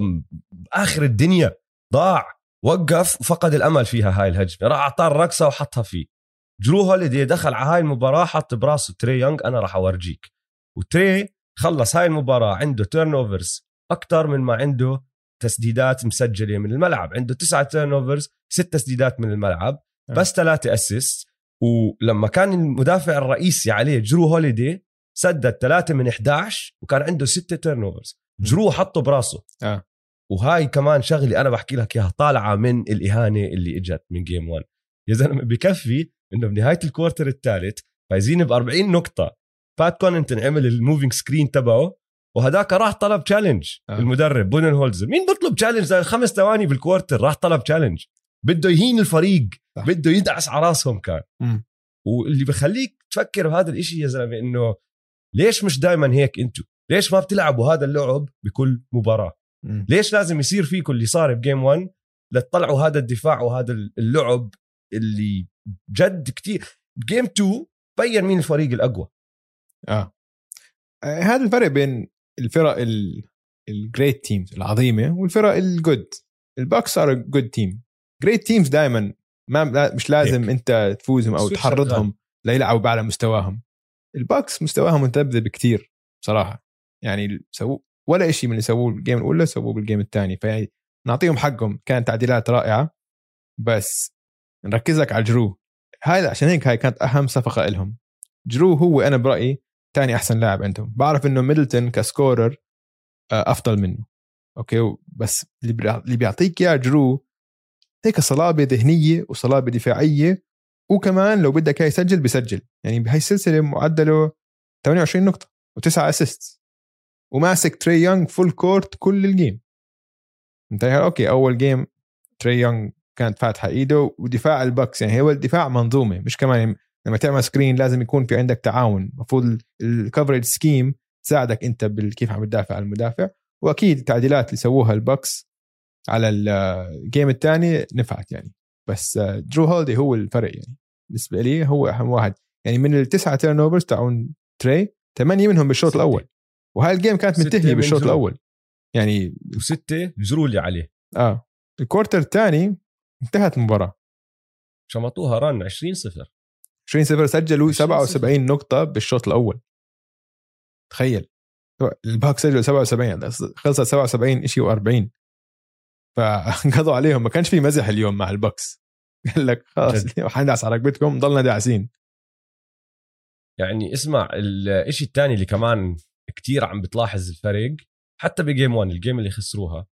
Speaker 1: م- باخر الدنيا ضاع وقف وفقد الأمل فيها هاي الهجمة. راح أعطاه الرقصة وحطها فيه. جرو هوليدي دخل على هاي المباراة حط براسه تري يونغ أنا راح أورجيك. وتري خلص هاي المباراة عنده turnovers أكثر من ما عنده تسديدات مسجلة من الملعب. عنده تسعة turnovers ست تسديدات من الملعب
Speaker 2: آه.
Speaker 1: بس ثلاثة assist ولما كان المدافع الرئيسي عليه جرو هوليدي سدد ثلاثة من 11 وكان عنده ستة turnovers جرو حطه براسه.
Speaker 2: آه.
Speaker 1: وهاي كمان شغلة أنا بحكي لك إياها طالعة من الإهانة اللي إجت من game 1 يا زلمة بكفي إنه بنهاية ال quarter الثالث فايزين ب 40 نقطة. بات كوناتون عمل ال moving screen تبعه وهداك راح طلب challenge
Speaker 2: آه.
Speaker 1: المدرب بودنهولزر. مين بيطلب challenge خمس ثواني بال quarter راح طلب challenge بده يهين الفريق
Speaker 2: صح.
Speaker 1: بده يدعس على راسهم كان.
Speaker 2: مم.
Speaker 1: واللي بخليك تفكر بهذا الإشي يا زلمة إنه ليش مش دائما هيك أنتم ليش ما بتلعبوا هذا اللعب بكل مباراة؟
Speaker 2: مم.
Speaker 1: ليش لازم يصير فيكم اللي صار ب game 1 لتطلعوا هذا الدفاع وهذا اللعب اللي جد كتير؟ ب game 2 بين مين الفريق الأقوى؟
Speaker 2: آه. آه، هذا الفرق بين الفرق ال great teams العظيمة والفرق ال good الباكس صاروا good team great teams دائما ما مش لازم
Speaker 1: هيك.
Speaker 2: أنت تفوزهم
Speaker 1: أو
Speaker 2: تحرضهم ليلعبوا بأعلى مستواهم. الباكس مستواهم متذبذب بكثير بصراحة. يعني سووا ولا شيء من اللي سووه بال game الأولى سووه بال game الثاني. فيعني نعطيهم حقهم. كانت تعديلات رائعة. بس نركز لك على جرو. هذا عشان هيك هاي كانت أهم صفقة لهم جرو هو أنا برأيي ثاني أحسن لاعب عندهم. بعرف إنه ميدلتون ك scorer آه، أفضل منه. أوكي؟ بس اللي بيعطيك إياه جرو هيك صلابة ذهنية وصلابة دفاعية وكمان لو بدك اياه يسجل بيسجل يعني بهاي السلسلة معدله 28 نقطة وتسعة assist وماسك تري يونغ full court كل ال game انت أوكي أول game تري يونغ كانت فاتحة إيده ودفاع البكس يعني هو الدفاع منظومة مش كمان لما تعمل screen لازم يكون في عندك تعاون. المفروض ال coverage scheme تساعدك أنت كيف عم تدافع عن المدافع. وأكيد التعديلات اللي سووها البكس على ال game الثاني نفعت يعني. بس جرو هوليدي هو الفرق يعني. بالنسبة لي هو أهم واحد. يعني من التسعة turnovers تاعون تري ثمانية منهم بالشوط. الأول. وهاي ال game
Speaker 1: كانت
Speaker 2: منتهية
Speaker 1: من
Speaker 2: بالشوط. الأول. يعني
Speaker 1: وستة جرو اللي عليه.
Speaker 2: آه. ال quarter الثاني انتهت المباراة.
Speaker 1: شمطوها run 20 صفر.
Speaker 2: 20 0 سجلوا
Speaker 1: 20 صفر.
Speaker 2: 77 نقطة بالشوط الأول. تخيل. الباك سجلوا 77 خلصت 77 شيء و40 فقضوا عليهم. ما كانش في مزح اليوم مع البكس *laughs* قال لك خلاص. *laughs* حندعس على رقبتكم ضلنا داعسين.
Speaker 1: يعني اسمع الشيء الثاني اللي كمان كتير عم بتلاحظ الفرق حتى ب game 1 ال game اللي خسروها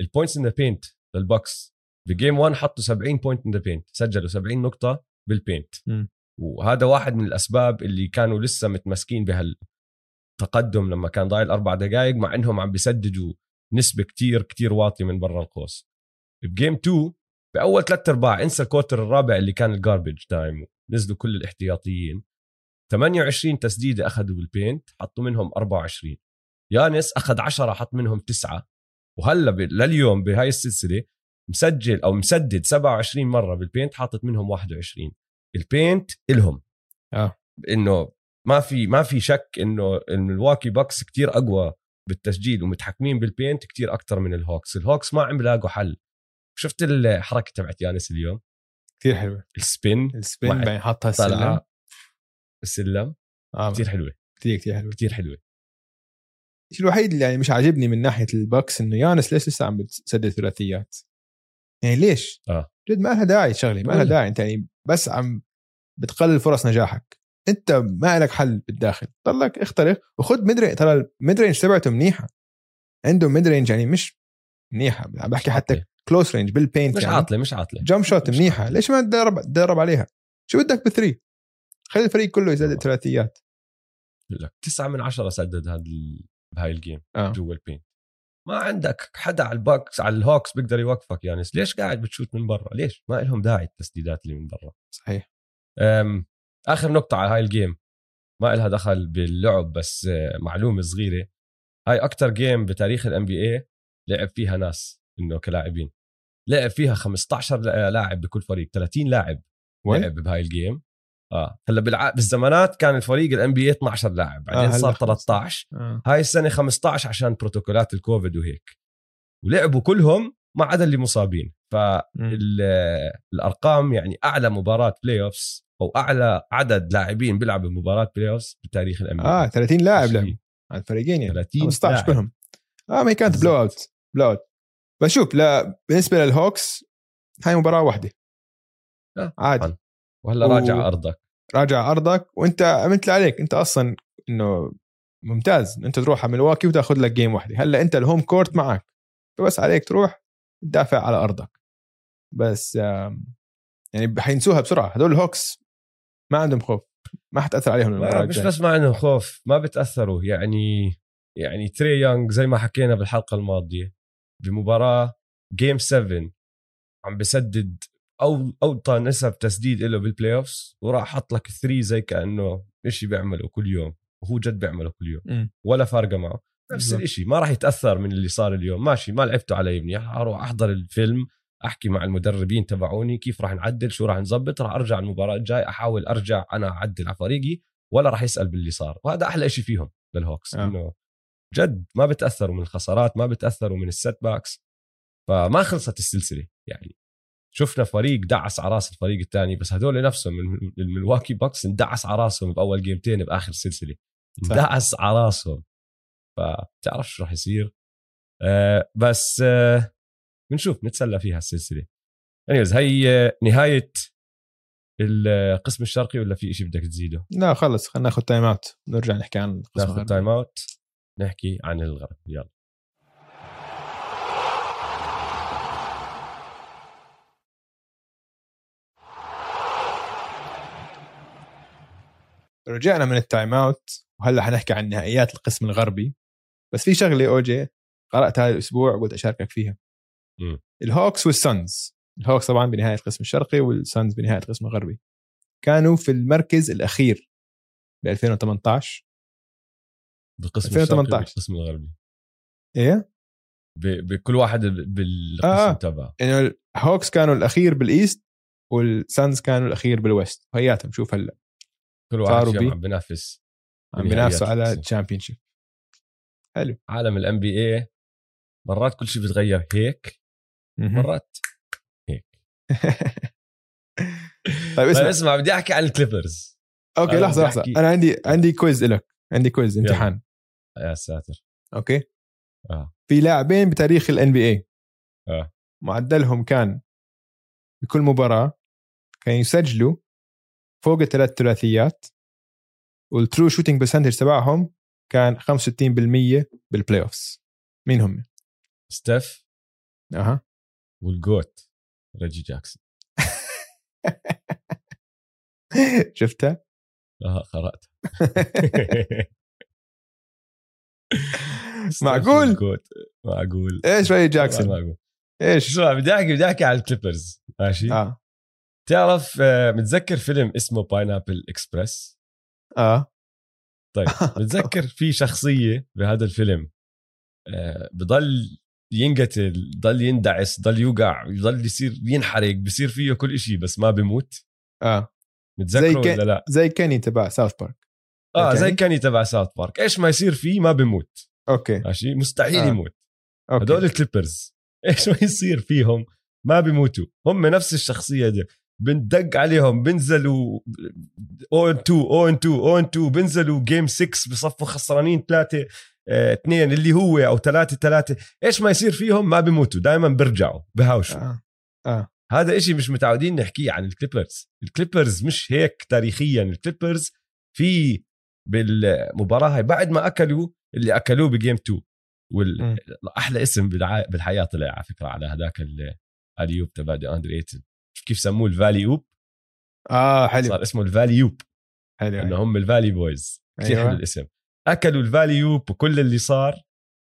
Speaker 1: ال points in the paint للبكس. ب game 1 حطوا 70 point in the paint سجلوا 70 نقطة بال paint
Speaker 2: مم.
Speaker 1: وهذا واحد من الأسباب اللي كانوا لسه متمسكين بهالتقدم لما كان ضايل أربع دقائق مع إنهم عم بيسددوا نسبة كتير كتير واطية من برا القوس. ب game 2 باول ثلاث أرباع انسى ال quarter الرابع اللي كان ال garbage time نزلوا كل الاحتياطيين. 28 تسديدة أخذوا بال paint حطوا منهم 24 يانس أخذ 10 حط منهم تسعة. وهلا ب- لليوم بهاي السلسلة مسجل أو مسدد 27 مرة بال paint حاطط منهم 21 ال paint
Speaker 2: إلهم.
Speaker 1: آه. إنه ما في ما في شك إنه الملواكي باكس كتير أقوى بالتسجيل ومتحكمين بال paint كتير أكثر من الهوكس. الهوكس ما عم بلاقوا حل. شفت الحركة تبعت يانس اليوم؟
Speaker 2: كثير حلوة.
Speaker 1: ال
Speaker 2: spin
Speaker 1: ال spin
Speaker 2: بعدين حطها السلم.
Speaker 1: السلم.
Speaker 2: آه.
Speaker 1: كتير حلوة.
Speaker 2: كثير كثير حلوة.
Speaker 1: كتير حلوة.
Speaker 2: الشيء الوحيد اللي يعني مش عاجبني من ناحية البكس إنه يانس ليش لسه عم بتسدد ثلاثيات؟ يعني ليش؟
Speaker 1: آه.
Speaker 2: جد ما لها داعي شغلة ما لها. داعي. أنت يعني بس عم بتقلل فرص نجاحك. انت ما لك حل بالداخل. ضلك اخترق وخذ mid ترى ال mid range تبعته منيحة. عنده mid range يعني مش منيحة. عم بحكي حتى.
Speaker 1: close
Speaker 2: range بال paint
Speaker 1: مش
Speaker 2: يعني.
Speaker 1: عاطلة مش
Speaker 2: عاطلة. jump
Speaker 1: shot
Speaker 2: منيحة.
Speaker 1: عاطلة.
Speaker 2: ليش ما تدرب تدرب عليها؟ شو بدك ب three؟ خلي الفريق كله يسدد. ثلاثيات.
Speaker 1: لك تسعة من عشرة سدد هذا بهاي ال game
Speaker 2: آه.
Speaker 1: جوا ال paint ما عندك حدا على الباكس على الهوكس بيقدر يوقفك يعني. ليش قاعد بتشوت من برا؟ ليش؟ ما لهم داعي التسديدات اللي من برا.
Speaker 2: صحيح.
Speaker 1: أم، آخر نقطة على هاي ال game ما لها دخل باللعب بس آه، معلومة صغيرة هاي أكتر game بتاريخ ال NBA لعب فيها ناس إنه كلاعبين لعب فيها 15 لا- لاعب بكل فريق 30 لاعب
Speaker 2: وين؟
Speaker 1: لعب بهاي ال game آه هلأ بالع... بالزمانات كان الفريق ال NBA 12 لاعب بعدين
Speaker 2: هلأ
Speaker 1: صار
Speaker 2: خلص.
Speaker 1: 13
Speaker 2: آه.
Speaker 1: هاي السنة 15 عشان بروتوكولات الكوفيد وهيك ولعبوا كلهم ما عدا اللي مصابين. فالارقام يعني أعلى مباراة playoffs أو أعلى عدد لاعبين بيلعبوا مباراة playoffs بتاريخ الام
Speaker 2: آه 30 لاعب. لعبوا على الفريقين يعني.
Speaker 1: 30
Speaker 2: 15
Speaker 1: لاعب.
Speaker 2: كلهم آه ما كانت. blowout blowout بس شوف لا بالنسبة للهوكس هاي مباراة واحدة.
Speaker 1: آه،
Speaker 2: عادي.
Speaker 1: وهلا
Speaker 2: و-
Speaker 1: راجع أرضك.
Speaker 2: راجع أرضك وأنت عملت اللي عليك. أنت أصلا إنه ممتاز. أنت تروح على ملواكي وتاخذ لك game واحدة. هلا أنت ال home court معك. فبس عليك تروح تدافع على أرضك. بس يعني حينسوها بسرعة. هدول الهوكس ما عندهم خوف. ما حتأثر عليهم المباراه
Speaker 1: ما مش. بس ما عندهم خوف ما بتأثروا. يعني يعني تري يونغ زي ما حكينا بالحلقة الماضية بمباراة game 7 عم بسدد أو أوطى نسب تسديد له بال playoffs وراح حط لك 3 زي كأنه شيء بيعمله كل يوم. وهو جد بيعمله كل يوم. ولا فارقة معه. نفس. الشيء ما راح يتأثر من اللي صار اليوم. ماشي ما لعبته على ابني. أروح أحضر الفيلم. أحكي مع المدربين تبعوني كيف راح نعدل شو راح نظبط راح أرجع المباراة الجاي أحاول أرجع أنا أعدل على فريقي ولا راح يسأل باللي صار. وهذا أحلى شيء فيهم للهوكس
Speaker 2: آه.
Speaker 1: إنه جد ما بتأثروا من الخسارات ما بتأثروا من ال setbacks فما خلصت السلسلة يعني. شفنا فريق دعس على راس الفريق الثاني بس هدول نفسهم من- الملواكي باكس اندعس على راسهم باول جيمتين بآخر السلسله
Speaker 2: صح.
Speaker 1: اندعس على راسهم. فبتعرف شو راح يصير؟ آه بس آه بنشوف نتسلى فيها السلسلة. anyways هي نهاية القسم الشرقي ولا في شيء بدك تزيده؟
Speaker 2: لا خلص خلينا ناخذ time out نرجع نحكي عن القسم
Speaker 1: ناخذ. time out نحكي عن الغرب. يلا.
Speaker 2: رجعنا من ال time out وهلا حنحكي عن نهائيات القسم الغربي. بس في شغلة اوجي قرأتها هذا الأسبوع قلت أشاركك فيها. الهوكس والسانز. الهوكس طبعا بنهاية القسم الشرقي والسانز بنهاية القسم الغربي كانوا في المركز الأخير ب 2018
Speaker 1: بالقسم
Speaker 2: 2018.
Speaker 1: الشرقي بالقسم الغربي.
Speaker 2: إيه؟
Speaker 1: ب- بكل واحد بالقسم
Speaker 2: آه.
Speaker 1: تبعه.
Speaker 2: إنه الهوكس كانوا الأخير بال East والسانز كانوا الأخير بال West. هياتهم شوف هلا.
Speaker 1: كل واحد
Speaker 2: بي-
Speaker 1: عم بينافس
Speaker 2: عم بينافسوا على. ال championship حلو.
Speaker 1: عالم ال NBA مرات كل شيء بيتغير هيك. مرات. هيك.
Speaker 2: طيب *laughs*
Speaker 1: طيب
Speaker 2: اسمع
Speaker 1: اسمع بدي أحكي عن الكليبرز.
Speaker 2: okay
Speaker 1: أنا
Speaker 2: لحظة
Speaker 1: لحظة.
Speaker 2: أنا عندي عندي quiz لك عندي
Speaker 1: quiz.
Speaker 2: امتحان.
Speaker 1: يا ساتر.
Speaker 2: okay.
Speaker 1: آه.
Speaker 2: في لاعبين بتاريخ ال NBA
Speaker 1: آه.
Speaker 2: معدلهم كان بكل مباراة كان يسجلوا فوق الثلاث ثلاثيات وال true shooting percentage تبعهم كان 65% بال playoffs مين هم؟
Speaker 1: ستيف.
Speaker 2: أها.
Speaker 1: وال GOAT ريجي جاكسون. *laughs*
Speaker 2: شفتها؟
Speaker 1: آه قرات *laughs*
Speaker 2: معقول؟
Speaker 1: معقول.
Speaker 2: إيش
Speaker 1: والله
Speaker 2: جاكسون؟
Speaker 1: معقول.
Speaker 2: إيش؟
Speaker 1: اسمع بدي احكي بدي احكي على الكليبرز ماشي؟
Speaker 2: آه.
Speaker 1: تعرف آه، متذكر فيلم اسمه Pineapple Express
Speaker 2: آه.
Speaker 1: طيب *laughs* بتذكر في شخصية بهذا الفيلم آه، بضل ينقتل ضل يندعس ضل يوقع يضل يصير ينحرق بصير فيه كل إشي بس ما بيموت.
Speaker 2: آه.
Speaker 1: متذكره
Speaker 2: زي
Speaker 1: ولا لا؟
Speaker 2: زي كيني تبع ساوث بارك.
Speaker 1: آه زي
Speaker 2: كاني؟
Speaker 1: كاني تبع ساوث بارك. إيش ما يصير فيه ما بيموت.
Speaker 2: okay.
Speaker 1: ماشي؟ مستحيل
Speaker 2: آه.
Speaker 1: يموت.
Speaker 2: okay.
Speaker 1: هدول الكليبرز. *laughs* إيش ما يصير فيهم ما بيموتوا. هم نفس الشخصية دي. بندق عليهم بنزلوا أون 2 أون 2 أون 2 بنزلوا game 6 بصفوا خسرانين ثلاثة. اثنين اللي هو أو ثلاثة ثلاثة إيش ما يصير فيهم ما بيموتوا دائما بيرجعوا بهاوشوا.
Speaker 2: آه آه.
Speaker 1: هذا إشي مش متعودين نحكيه عن الكليبرز. الكليبرز مش هيك تاريخيا الكليبرز في بالمباراة هاي بعد ما أكلوا اللي أكلوه ب game 2
Speaker 2: مم.
Speaker 1: واحلى اسم بالحياة طلع على فكرة على هذاك alley-oop تبع دي اندري ايتن كيف سموه ال Valley-oop
Speaker 2: آه حلو.
Speaker 1: صار اسمه ال Valley-oop
Speaker 2: حلو
Speaker 1: إنه هم ال Valley boys كثير
Speaker 2: أيوة.
Speaker 1: حلو الاسم. أكلوا ال Valley-oop وكل اللي صار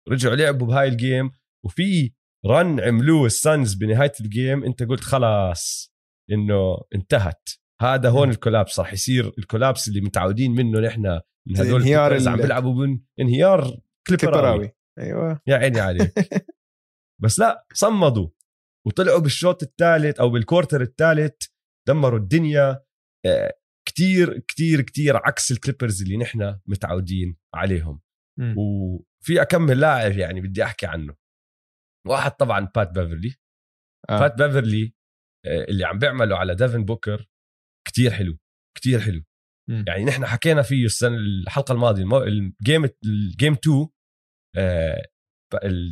Speaker 1: رجعوا لعبوا بهاي ال game وفي run عملوه السانز بنهاية ال game أنت قلت خلاص إنه انتهت. هذا هون ال collapse راح يصير ال collapse اللي متعودين منه نحن من
Speaker 2: زي
Speaker 1: هدول
Speaker 2: انهيار
Speaker 1: عم بيلعبوا بين انهيار كليبراوي
Speaker 2: أيوه.
Speaker 1: يا عيني عليك. *laughs* بس لا صمدوا. وطلعوا بالشوط الثالث أو بال quarter الثالث دمروا الدنيا. آه، كتير كتير كتير عكس الكليبرز اللي نحن متعودين عليهم
Speaker 2: مم.
Speaker 1: وفي اكمل لاعب يعني بدي أحكي عنه واحد طبعا بات بيفرلي
Speaker 2: آه.
Speaker 1: بات بيفرلي آه، اللي عم بيعمله على ديفن بوكر كتير حلو كتير حلو
Speaker 2: مم.
Speaker 1: يعني نحن حكينا فيه السنة الحلقة الماضية المو... ال game ال game 2 آه،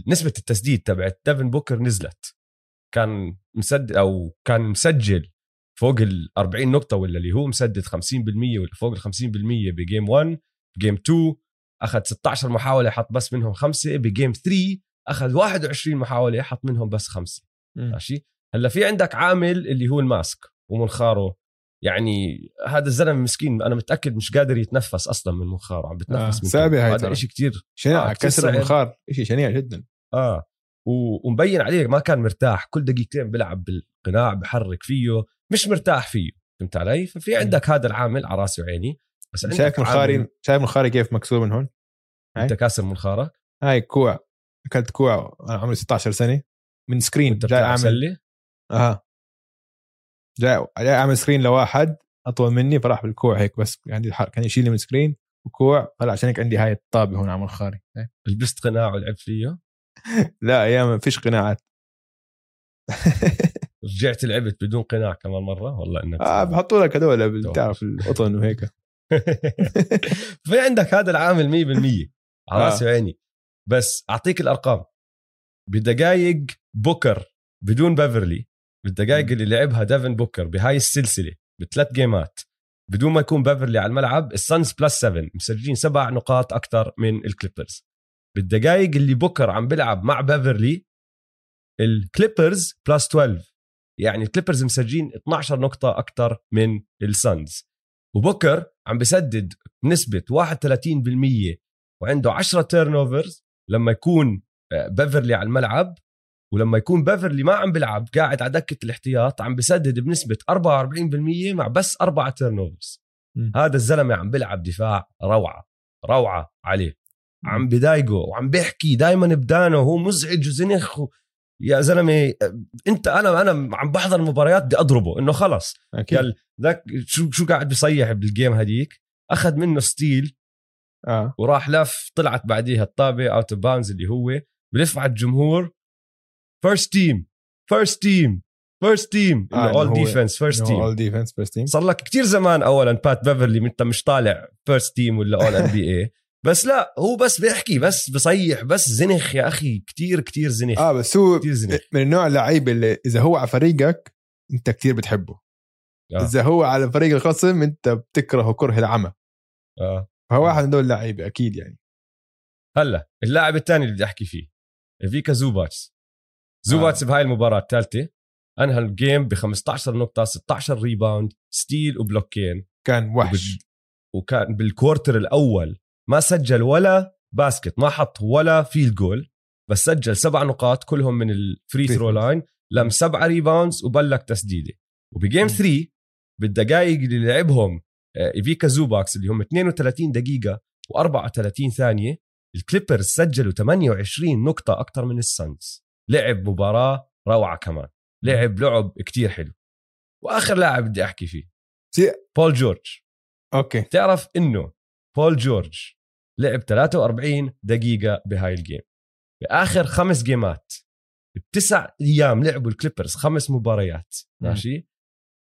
Speaker 1: نسبة التسديد تبعت ديفن بوكر نزلت كان مسدد أو كان مسجل فوق ال 40 نقطة ولا اللي هو مسدد 50% ولا فوق ال 50% ب game 1 ب game 2 أخذ 16 محاولة حط بس منهم خمسة بجيم 3 أخذ 21 محاولة حط منهم بس
Speaker 2: خمسة.
Speaker 1: ماشي هلأ في عندك عامل اللي هو الماسك ومنخاره يعني هذا الزلمة مسكين أنا متأكد مش قادر يتنفس أصلا من منخاره عم
Speaker 2: آه،
Speaker 1: بتنفس من
Speaker 2: صعبة
Speaker 1: كده.
Speaker 2: هاي
Speaker 1: هذا. شيء كتير
Speaker 2: شنيع
Speaker 1: آه،
Speaker 2: كسر. المنخار شيء شنيع جدا
Speaker 1: آه ومبين عليه ما كان مرتاح كل دقيقتين بيلعب بالقناع بحرك فيه مش مرتاح فيه فهمت علي؟ ففي عندك هذا العامل على راسي وعيني بس عندك
Speaker 2: شايف منخاري شايف منخاري كيف مكسور من هون؟
Speaker 1: أنت كاسر منخارك
Speaker 2: هاي كوع أكلت كوع أنا عمري 16 سنة من
Speaker 1: screen
Speaker 2: جاي اعمل
Speaker 1: سلة؟
Speaker 2: أها. جاي جاي أعمل screen لواحد أطول مني فراح بالكوع هيك بس عندي كان يشيلني من screen وكوع طلع عشان هيك عندي هاي الطابة هون على منخاري.
Speaker 1: لبست قناع ولعبت فيه؟ *laughs*
Speaker 2: لا أيام ما فيش قناعات. *laughs*
Speaker 1: رجعت لعبت بدون قناع كمان مرة؟ والله انك
Speaker 2: آه بحطوا لك هذول بتعرف القطن وهيك. *laughs* *laughs*
Speaker 1: في عندك هذا العامل 100% على
Speaker 2: آه.
Speaker 1: رأسي وعيني. بس أعطيك الأرقام. بدقائق بوكر بدون بيفرلي. بالدقائق. اللي لعبها ديفن بوكر بهاي السلسلة بثلاث جيمات. بدون ما يكون بيفرلي على الملعب السانز plus 7 مسجلين سبع نقاط أكثر من الكليبرز. بالدقائق اللي بوكر عم بيلعب مع بيفرلي الكليبرز plus 12 يعني الكليبرز مسجلين 12 نقطة أكثر من السانز وبوكر عم بسدد بنسبة 31% وعنده 10 turnovers لما يكون آه، بيفرلي على الملعب. ولما يكون بيفرلي ما عم بيلعب قاعد على دكة الاحتياط عم بسدد بنسبة 44% مع بس أربعة turnovers هذا الزلمة عم بيلعب دفاع روعة روعة عليه. عم بضايقه وعم بيحكي دائما بودانه هو مزعج وزنخ. يا زلمة انت أنا أنا عم بحضر المباريات بدي أضربه إنه خلص.
Speaker 2: أكيد.
Speaker 1: قال ذاك شو شو قاعد بيصيح بال game هديك؟ أخذ منه steal
Speaker 2: آه.
Speaker 1: وراح لف طلعت بعديها الطابة out of bounds اللي هو بلف على الجمهور. first team first team first team
Speaker 2: آه، all
Speaker 1: defense first team
Speaker 2: all defense first team
Speaker 1: صار لك كتير زمان اولا بات بيفرلي أنت مش طالع first team ولا all NBA بس لا هو بس بيحكي بس بصيح بس زنخ يا أخي كتير كتير زنخ.
Speaker 2: آه بس هو
Speaker 1: كتير زنخ.
Speaker 2: من النوع اللعيب اللي إذا هو على فريقك أنت كتير بتحبه.
Speaker 1: آه.
Speaker 2: إذا هو على فريق الخصم أنت بتكرهه كره العمى.
Speaker 1: آه.
Speaker 2: فهو واحد من دول اللعيبة أكيد يعني.
Speaker 1: هلأ اللاعب الثاني اللي بدي أحكي فيه فيكا زوباتس. زوباتس
Speaker 2: آه.
Speaker 1: بهاي المباراة الثالثة انهى ال game ب 15 نقطة 16 rebound steal وبلوكين.
Speaker 2: كان وحش.
Speaker 1: وبال- وكان بال quarter الأول ما سجل ولا basket ما حط ولا field goal بس سجل سبع نقاط كلهم من ال
Speaker 2: free throw.
Speaker 1: line لم سبعة rebounds وبلك تسديدة. وب game
Speaker 2: مم.
Speaker 1: 3 بالدقائق اللي لعبهم آه، ايفيكا زوباكس اللي هم 32 دقيقة و34 ثانية الكليبرز سجلوا 28 نقطة أكثر من السانز لعب مباراة روعة كمان. لعب لعب كتير حلو. وآخر لاعب بدي أحكي فيه. بول جورج
Speaker 2: okay.
Speaker 1: تعرف إنه بول جورج لعب 43 دقيقة بهاي ال game بآخر خمس جيمات بتسع أيام لعبوا الكليبرز خمس مباريات. ماشي؟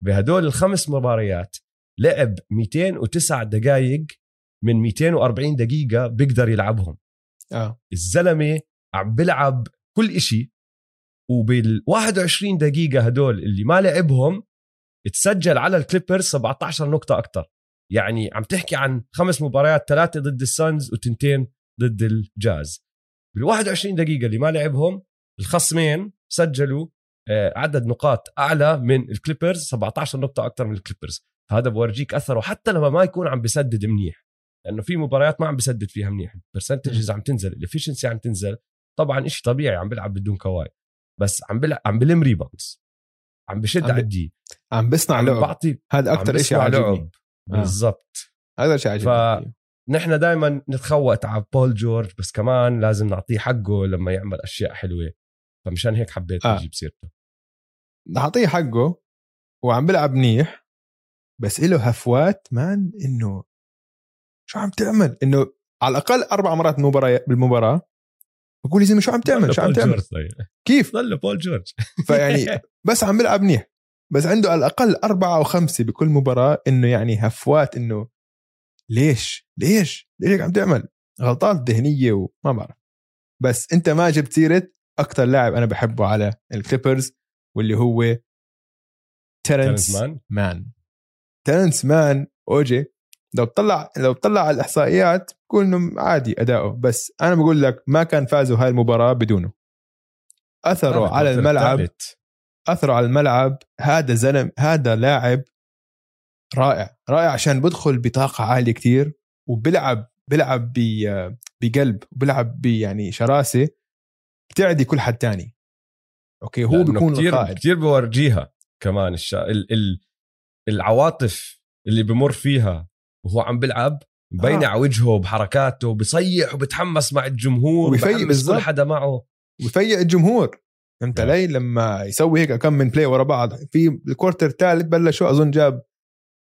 Speaker 1: بهدول الخمس مباريات لعب 209 دقائق من 240 دقيقة بيقدر يلعبهم.
Speaker 2: آه.
Speaker 1: الزلمة عم بلعب كل إشي وبال 21 دقيقة هدول اللي ما لعبهم تسجل على الكليبرز 17 نقطة أكتر. يعني عم تحكي عن خمس مباريات ثلاثة ضد السانز وتنتين ضد الجاز. بال 21 دقيقة اللي ما لعبهم الخصمين سجلوا آه، عدد نقاط أعلى من الكليبرز 17 نقطة أكتر من الكليبرز. فهذا بورجيك أثره حتى لما ما يكون عم بسدد منيح لأنه في مباريات ما عم بسدد فيها منيح. ال percentages عم تنزل ال efficiency عم تنزل. طبعا إشي طبيعي عم بيلعب بدون كواي. بس عم بلعب عم بلم rebounds عم بشد
Speaker 2: عم ب-
Speaker 1: على ال D.
Speaker 2: عم بصنع لعب.
Speaker 1: بعطي
Speaker 2: هذا أكثر شيء عجبني
Speaker 1: بالضبط.
Speaker 2: هذا شيء عجبني
Speaker 1: نحن دائما نتخوت على بول جورج بس كمان لازم نعطيه حقه لما يعمل أشياء حلوة. فمشان هيك حبيت
Speaker 2: آه.
Speaker 1: أجيب سيرته.
Speaker 2: نعطيه حقه وعم بلعب منيح بس له هفوات man إنه شو عم تعمل؟ إنه على الأقل أربع مرات مباراة بالمباراة بقول يا زلمة شو عم تعمل؟ شو عم تعمل؟
Speaker 1: طيب.
Speaker 2: كيف؟
Speaker 1: ضله بول جورج.
Speaker 2: فيعني *laughs* بس عم بلعب منيح. بس عنده على الأقل أربعة أو خمسة بكل مباراة إنه يعني هفوات إنه ليش؟ ليش؟ ليش عم تعمل؟ غلطات ذهنية وما بعرف. بس أنت ما جبت سيرة أكثر لاعب أنا بحبه على الكليبرز واللي هو تيرنس
Speaker 1: مان.
Speaker 2: مان. تيرنس مان OG. لو بتطلع لو بتطلع على الإحصائيات بقول إنه عادي أداؤه بس أنا بقول لك ما كان فازوا هاي المباراة بدونه. اثره على الملعب.
Speaker 1: الثالث.
Speaker 2: اثره على الملعب هذا زلم هذا لاعب رائع. رائع عشان بدخل بطاقة عالية كتير وبلعب بلعب ب- بقلب وبلعب يعني شراسة بتعدي كل حد تاني. okay هو بيكون
Speaker 1: كتير
Speaker 2: القائد.
Speaker 1: كتير بورجيها كمان الشا... ال... ال... العواطف اللي بمر فيها وهو عم بلعب مبينة
Speaker 2: آه.
Speaker 1: على وجهه بحركاته بيصيح وبتحمس مع الجمهور
Speaker 2: وبيفيق.
Speaker 1: كل حدا معه.
Speaker 2: ويفيق الجمهور. فهمت
Speaker 1: نعم.
Speaker 2: علي لما يسوي هيك كم من play ورا بعض في ال quarter الثالث بلشوا أظن جاب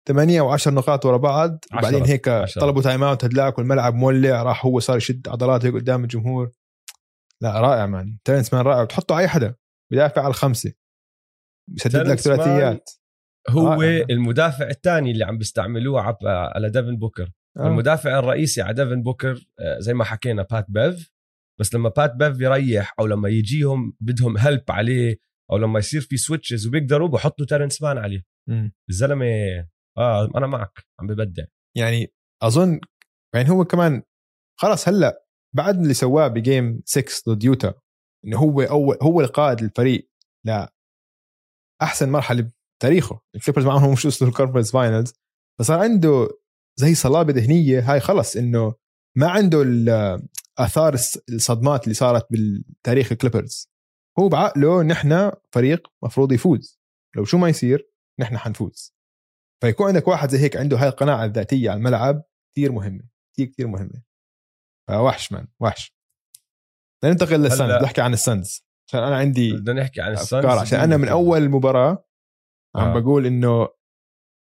Speaker 2: 8 و10 نقاط ورا بعض وبعدين
Speaker 1: عشرة.
Speaker 2: هيك
Speaker 1: عشرة.
Speaker 2: طلبوا time out هدلاك والملعب مولع راح هو صار يشد عضلاته هيك قدام الجمهور لا رائع man تيرنس مان رائع وتحطه على أي حدا بدافع على الخمسة بسدد لك ثلاثيات
Speaker 1: هو
Speaker 2: رائع.
Speaker 1: المدافع الثاني اللي عم بيستعملوه على ديفن بوكر
Speaker 2: آه.
Speaker 1: المدافع الرئيسي على ديفن بوكر آه، زي ما حكينا بات بيف بس لما بات بيف يريح أو لما يجيهم بدهم help عليه أو لما يصير في switches وبيقدروا بحطوا تيرنس مان عليه. الزلمة آه أنا معك عم ببدع.
Speaker 2: يعني أظن يعني هو كمان خلاص هلأ بعد اللي سواه ب game 6 ضد يوتا إنه هو اول هو القائد الفريق لا أحسن مرحلة بتاريخه. الكليبرز معهم مش وصلوا ال conference finals فصار عنده زي صلابة ذهنية هاي خلص إنه ما عنده ال- آثار الص- الصدمات اللي صارت بالتاريخ الكليبرز. هو بعقله نحن فريق مفروض يفوز لو شو ما يصير نحن حنفوز. فيكون عندك واحد زي هيك عنده هاي القناعه الذاتية على الملعب كثير مهمة كثير كثير مهمة. فوحش man وحش. ننتقل للسنز
Speaker 1: هلا-
Speaker 2: نحكي عن السنز. عشان أنا عندي
Speaker 1: بدنا نحكي عن
Speaker 2: أفكار عشان أنا من أول المباراه عم
Speaker 1: آه.
Speaker 2: بقول إنه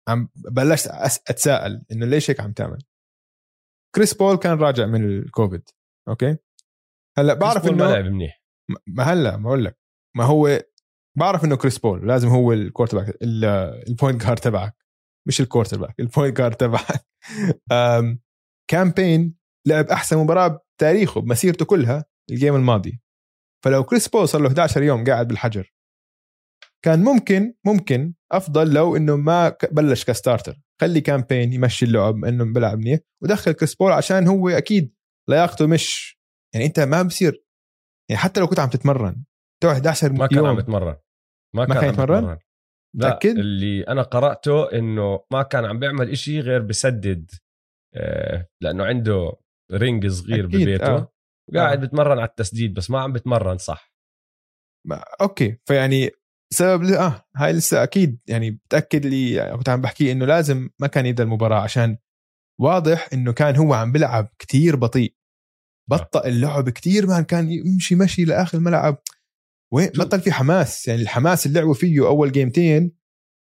Speaker 2: عم بلشت أتساءل إنه ليش هيك عم تعمل؟ كريس بول كان راجع من الكوفيد. okay؟ هلأ بعرف
Speaker 1: ما
Speaker 2: إنه
Speaker 1: لعب منيح.
Speaker 2: ما هلأ بقول لك. ما هو بعرف إنه كريس بول لازم هو ال quarterback ال- ال point guard تبعك. مش ال quarterback ال point guard تبعك. *laughs* كامبين لعب أحسن مباراة بتاريخه بمسيرته كلها ال game الماضي. فلو كريس بول صار له 11 يوم قاعد بالحجر كان ممكن ممكن أفضل لو إنه ما بلش ك starter خلي كامبين يمشي اللعب إنه بيلعب منيح ودخل كريس بول عشان هو أكيد لياقته مش. يعني أنت ما بصير. يعني حتى لو كنت عم تتمرن تقعد 11
Speaker 1: ما كان عم يتمرن. ما
Speaker 2: كان
Speaker 1: كان عم
Speaker 2: يتمرن؟
Speaker 1: لا
Speaker 2: متأكد؟
Speaker 1: اللي أنا قرأته إنه ما كان عم بيعمل إشي غير بسدد آه، لأنه عنده ring صغير
Speaker 2: أكيد،
Speaker 1: ببيته.
Speaker 2: آه.
Speaker 1: وقاعد
Speaker 2: آه.
Speaker 1: بتمرن على التسديد بس ما عم بتمرن صح.
Speaker 2: ما okay. فيعني سبب آه هاي لسه أكيد. يعني بتأكد لي يعني كنت عم بحكي إنه لازم ما كان يبدا المباراة عشان واضح إنه كان هو عم بلعب كتير بطيء. بطأ اللعب كتير man كان يمشي مشي لآخر الملعب. وين؟ بطل في حماس. يعني الحماس اللي لعبوا فيه أول جيمتين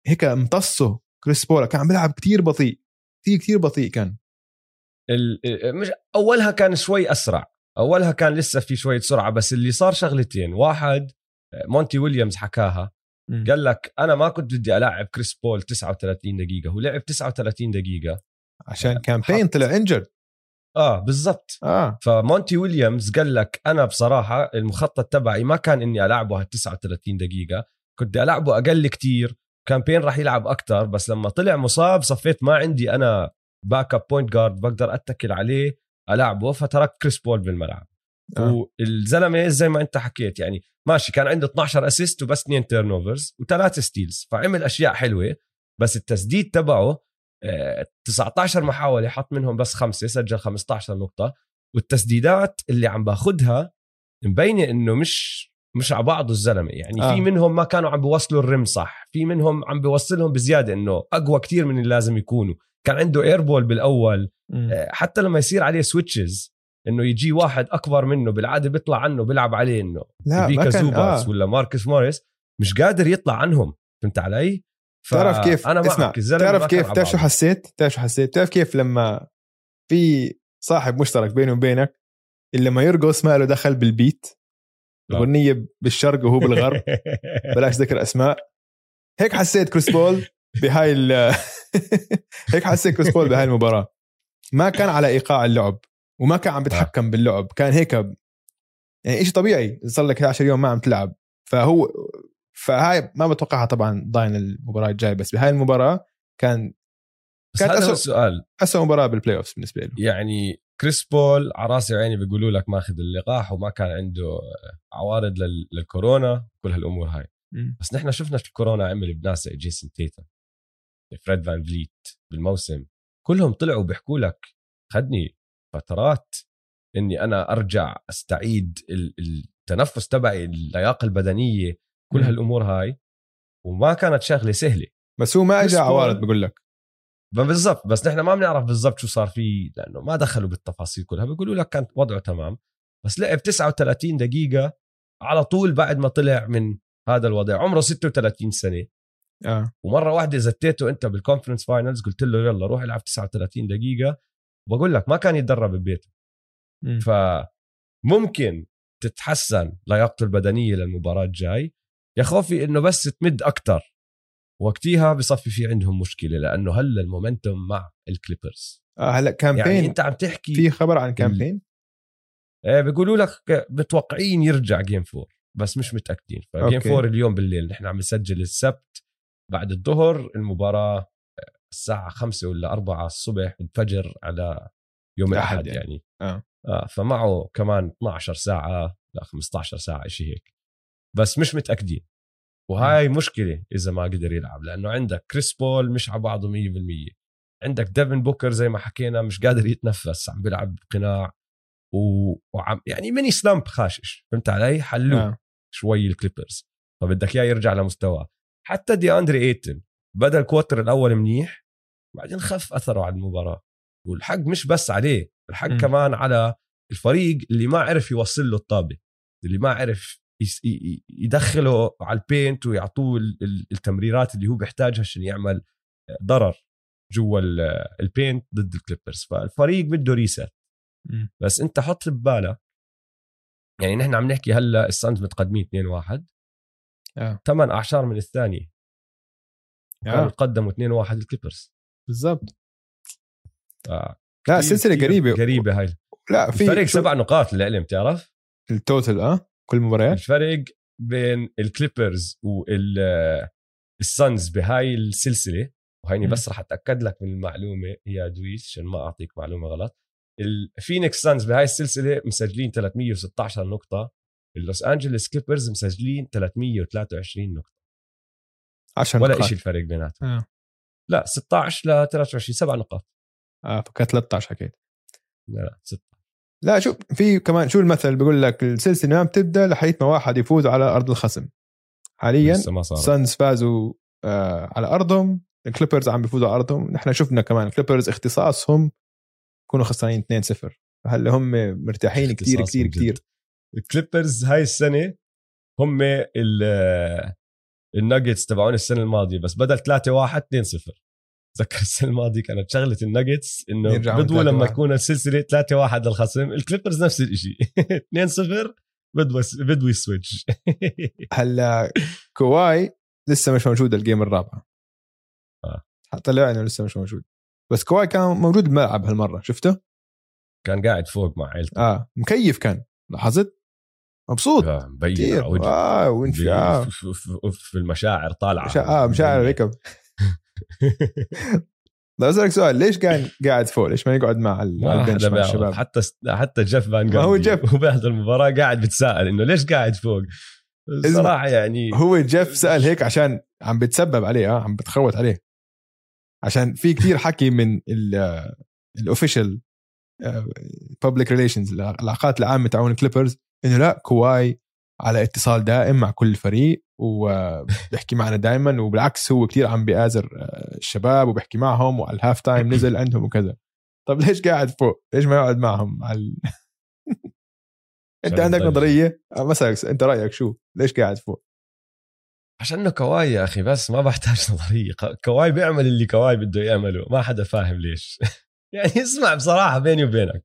Speaker 2: هيك امتصه. كريس بولا كان عم بيلعب كتير بطيء. كتير كتير بطيء كان.
Speaker 1: ال- مش أولها كان شوي أسرع. أولها كان لسه في شوية سرعة بس اللي صار شغلتين. واحد آه، مونتي ويليامز حكاها. قال لك أنا ما كنت بدي العب كريس بول 39 دقيقة. هو لعب 39 دقيقة.
Speaker 2: عشان كامبين طلع injured
Speaker 1: آه بالضبط.
Speaker 2: آه.
Speaker 1: فمونتي ويليامز قال لك أنا بصراحة المخطط تبعي ما كان إني العبه هال 39 دقيقة كنت بدي ألعبه أقل كتير كامبين راح يلعب أكتر بس لما طلع مصاب صفيت ما عندي أنا backup point guard بقدر أتكل عليه ألعبه فتركت كريس بول بالملعب.
Speaker 2: آه.
Speaker 1: والزلمة زي ما أنت حكيت يعني ماشي كان عنده 12 assist وبس اثنين turnovers وثلاث steals فعمل أشياء حلوة بس التسديد تبعه آه، 19 محاولة حط منهم بس خمسة سجل 15 نقطة والتسديدات اللي عم باخدها مبينة إنه مش مش على بعضه الزلمة يعني
Speaker 2: آه.
Speaker 1: في منهم ما كانوا عم بيوصلوا ال rim صح في منهم عم بيوصلهم بزيادة إنه أقوى كتير من اللي لازم يكونوا كان عنده airball بالأول
Speaker 2: مم.
Speaker 1: آه، حتى لما يصير عليه switches إنه يجي واحد أكبر منه بالعادة بيطلع عنه بيلعب عليه إنه
Speaker 2: لا كان
Speaker 1: زوباتس
Speaker 2: آه.
Speaker 1: ولا ماركوس موريس مش قادر يطلع عنهم فهمت علي؟
Speaker 2: تعرف كيف؟
Speaker 1: أنا
Speaker 2: اسمع تعرف كيف؟ تعرف شو. حسيت؟ تعرف شو حسيت؟ تعرف كيف لما في صاحب مشترك بيني وبينك اللي لما يرقص ما له دخل بالبيت
Speaker 1: لا.
Speaker 2: الأغنية بالشرق وهو بالغرب. *laughs* بلاش ذكر أسماء. هيك حسيت كريس بول بهاي ال *laughs* هيك حسيت كريس بول بهاي المباراة. ما كان على إيقاع اللعب وما كان عم بيتحكم باللعب. كان هيك يعني شيء طبيعي صار لك 11 يوم ما عم تلعب. فهو فهاي ما بتوقعها طبعا ضاين المباراة الجاية بس بهاي المباراة كان
Speaker 1: بس
Speaker 2: كانت
Speaker 1: هذا هو
Speaker 2: أسوأ-
Speaker 1: السؤال.
Speaker 2: أسوأ مباراة بال playoff بالنسبة له
Speaker 1: يعني كريس بول على راسي وعيني بيقولوا لك ماخذ اللقاح وما كان عنده عوارض لل- للكورونا كل هالأمور هاي.
Speaker 2: مم.
Speaker 1: بس نحن شفنا شو الكورونا عمل بناس زي جيسون تيتم فريد فان فليت بالموسم. كلهم طلعوا بيحكوا لك خدني فترات إني أنا أرجع أستعيد ال- التنفس تبعي اللياقة البدنية. كل. هالأمور هاي وما كانت شغلة سهلة.
Speaker 2: بس هو ما اجى عوارض بقول لك.
Speaker 1: بالضبط بس نحن ما بنعرف بالضبط شو صار فيه لأنه ما دخلوا بالتفاصيل كلها. بيقولوا لك كان وضعه تمام بس لعب 39 دقيقة على طول بعد ما طلع من هذا الوضع. عمره 36 سنة.
Speaker 2: آه.
Speaker 1: ومرة واحدة زتيته أنت بال conference finals قلت له يلا روح العب 39 دقيقة. بقول لك ما كان يتدرب ببيته.
Speaker 2: مم.
Speaker 1: فممكن تتحسن لياقته البدنية للمباراة الجاي. يا خوفي إنه بس تمد أكتر. وقتها بصفي في عندهم مشكلة لأنه هلأ ال momentum مع الكليبرز.
Speaker 2: آه هلأ كام باين.
Speaker 1: يعني أنت عم تحكي
Speaker 2: في خبر عن كام باين؟
Speaker 1: آه، بيقولوا لك متوقعين يرجع game four بس مش متأكدين. ف
Speaker 2: game.
Speaker 1: four اليوم بالليل نحن عم نسجل السبت بعد الظهر المباراة الساعة خمسة ولا أربعة الصبح الفجر على يوم
Speaker 2: الأحد
Speaker 1: الاحد
Speaker 2: يعني.
Speaker 1: يعني,
Speaker 2: آه.
Speaker 1: آه فمعه كمان 12 ساعة لا 15 ساعة شيء هيك. بس مش متأكدين. وهاي مشكلة إذا ما قدر يلعب لأنه عندك كريس بول مش على بعضه 100% عندك ديفن بوكر زي ما حكينا مش قادر يتنفس عم بيلعب بقناع و... وعم يعني mini slump خاشش فهمت علي؟ حلوة
Speaker 2: آه.
Speaker 1: شوي الكليبرز. فبدك إياه يرجع لمستواه. حتى دياندري إيتن بدا ال quarter الأول منيح بعدين خف أثره على المباراة. والحق مش بس عليه الحق م. كمان على الفريق اللي ما عرف يوصل له الطابة اللي ما عرف يدخله على ال paint ويعطوه التمريرات اللي هو بيحتاجها عشان يعمل ضرر جوا ال paint ضد الكليبرز. فالفريق بده rest بس انت حط ببالك يعني نحن عم نحكي هلا الصنز متقدمين 2 1 ثمان أعشار من الثانية كانوا تقدموا 2 1 الكليبرز.
Speaker 2: بالضبط. آه. لا السلسله قريبة.
Speaker 1: قريبة هاي.
Speaker 2: لا في
Speaker 1: فرق سبع نقاط للعلم تعرف
Speaker 2: ال total آه. كل مباريات؟
Speaker 1: الفرق بين الكليبرز والصنز بهاي السلسلة وهيني بس رح أتأكد لك من المعلومه يا دويس عشان ما أعطيك معلومة غلط. الفينيكس صنز بهاي السلسلة مسجلين 316 نقطة. اللوس انجلوس كليبرز مسجلين 323 نقطة.
Speaker 2: 10
Speaker 1: ولا شيء الفرق بيناتهم. آه. لا 16 ل 23 سبع نقاط.
Speaker 2: آه فكانت 13 حكيت
Speaker 1: لا لا 16
Speaker 2: لا شوف في كمان شو المثل؟ بيقول لك السلسلة ما بتبدأ لحيث ما واحد يفوز على أرض الخصم. حاليا صنز فازوا آه على أرضهم الكليبرز عم بيفوزوا على أرضهم. نحن شفنا كمان الكليبرز اختصاصهم يكونوا خسرانين 2-0 هلأ هم مرتاحين كثير كثير كثير
Speaker 1: الكليبرز هاي السنة هم الناجتس تبعون السنة الماضية بس بدل 3 1 2 0 تذكر السنة الماضية كانت شغلة الناجتس إنه بدو لما تكون السلسلة 3 1 للخصم الكليبرز نفس الشيء 2 0 بدو بدو ي switch
Speaker 2: هلا كواي لسه مش موجود ال game الرابعه
Speaker 1: آه.
Speaker 2: طلع انه لسه مش موجود. بس كواي كان موجود بالملعب هالمرة شفته؟
Speaker 1: كان قاعد فوق مع عيلته.
Speaker 2: آه مكيف كان لاحظت؟ مبسوط.
Speaker 1: مبين على
Speaker 2: وجهه آه وانفعال
Speaker 1: في المشاعر طالعة.
Speaker 2: مشا... آه مشاعر ركب *laughs* بدي أسألك سؤال ليش كان قاعد فوق؟ ليش ما يقعد مع ال bench مع الشباب؟
Speaker 1: حتى حتى جيف فان
Speaker 2: ما هو جيف *laughs*
Speaker 1: هو بيحضر المباراة قاعد بتساءل إنه ليش قاعد فوق؟ الصراحة يعني
Speaker 2: هو جيف سأل هيك عشان عم بتسبب عليه آه عم بتخوت عليه عشان في كتير حكي من ال official public relations العلاقات العامة تاعون الكليبرز إنه لا كواي على اتصال دائم مع كل الفريق وبيحكي معنا دائما وبالعكس هو كثير عم بيآزر آه، الشباب وبيحكي معهم وعلى ال half time *laughs* نزل عندهم وكذا. طب ليش قاعد فوق؟ ليش ما يقعد معهم؟ على *laughs* أنت عندك نظرية؟ مثلا أنت رأيك شو؟ ليش قاعد فوق؟
Speaker 1: عشان كواي يا أخي بس ما بحتاج *laughs* نظرية. كواي بيعمل اللي كواي بده يعمله. ما حدا فاهم ليش. يعني اسمع بصراحة بيني وبينك.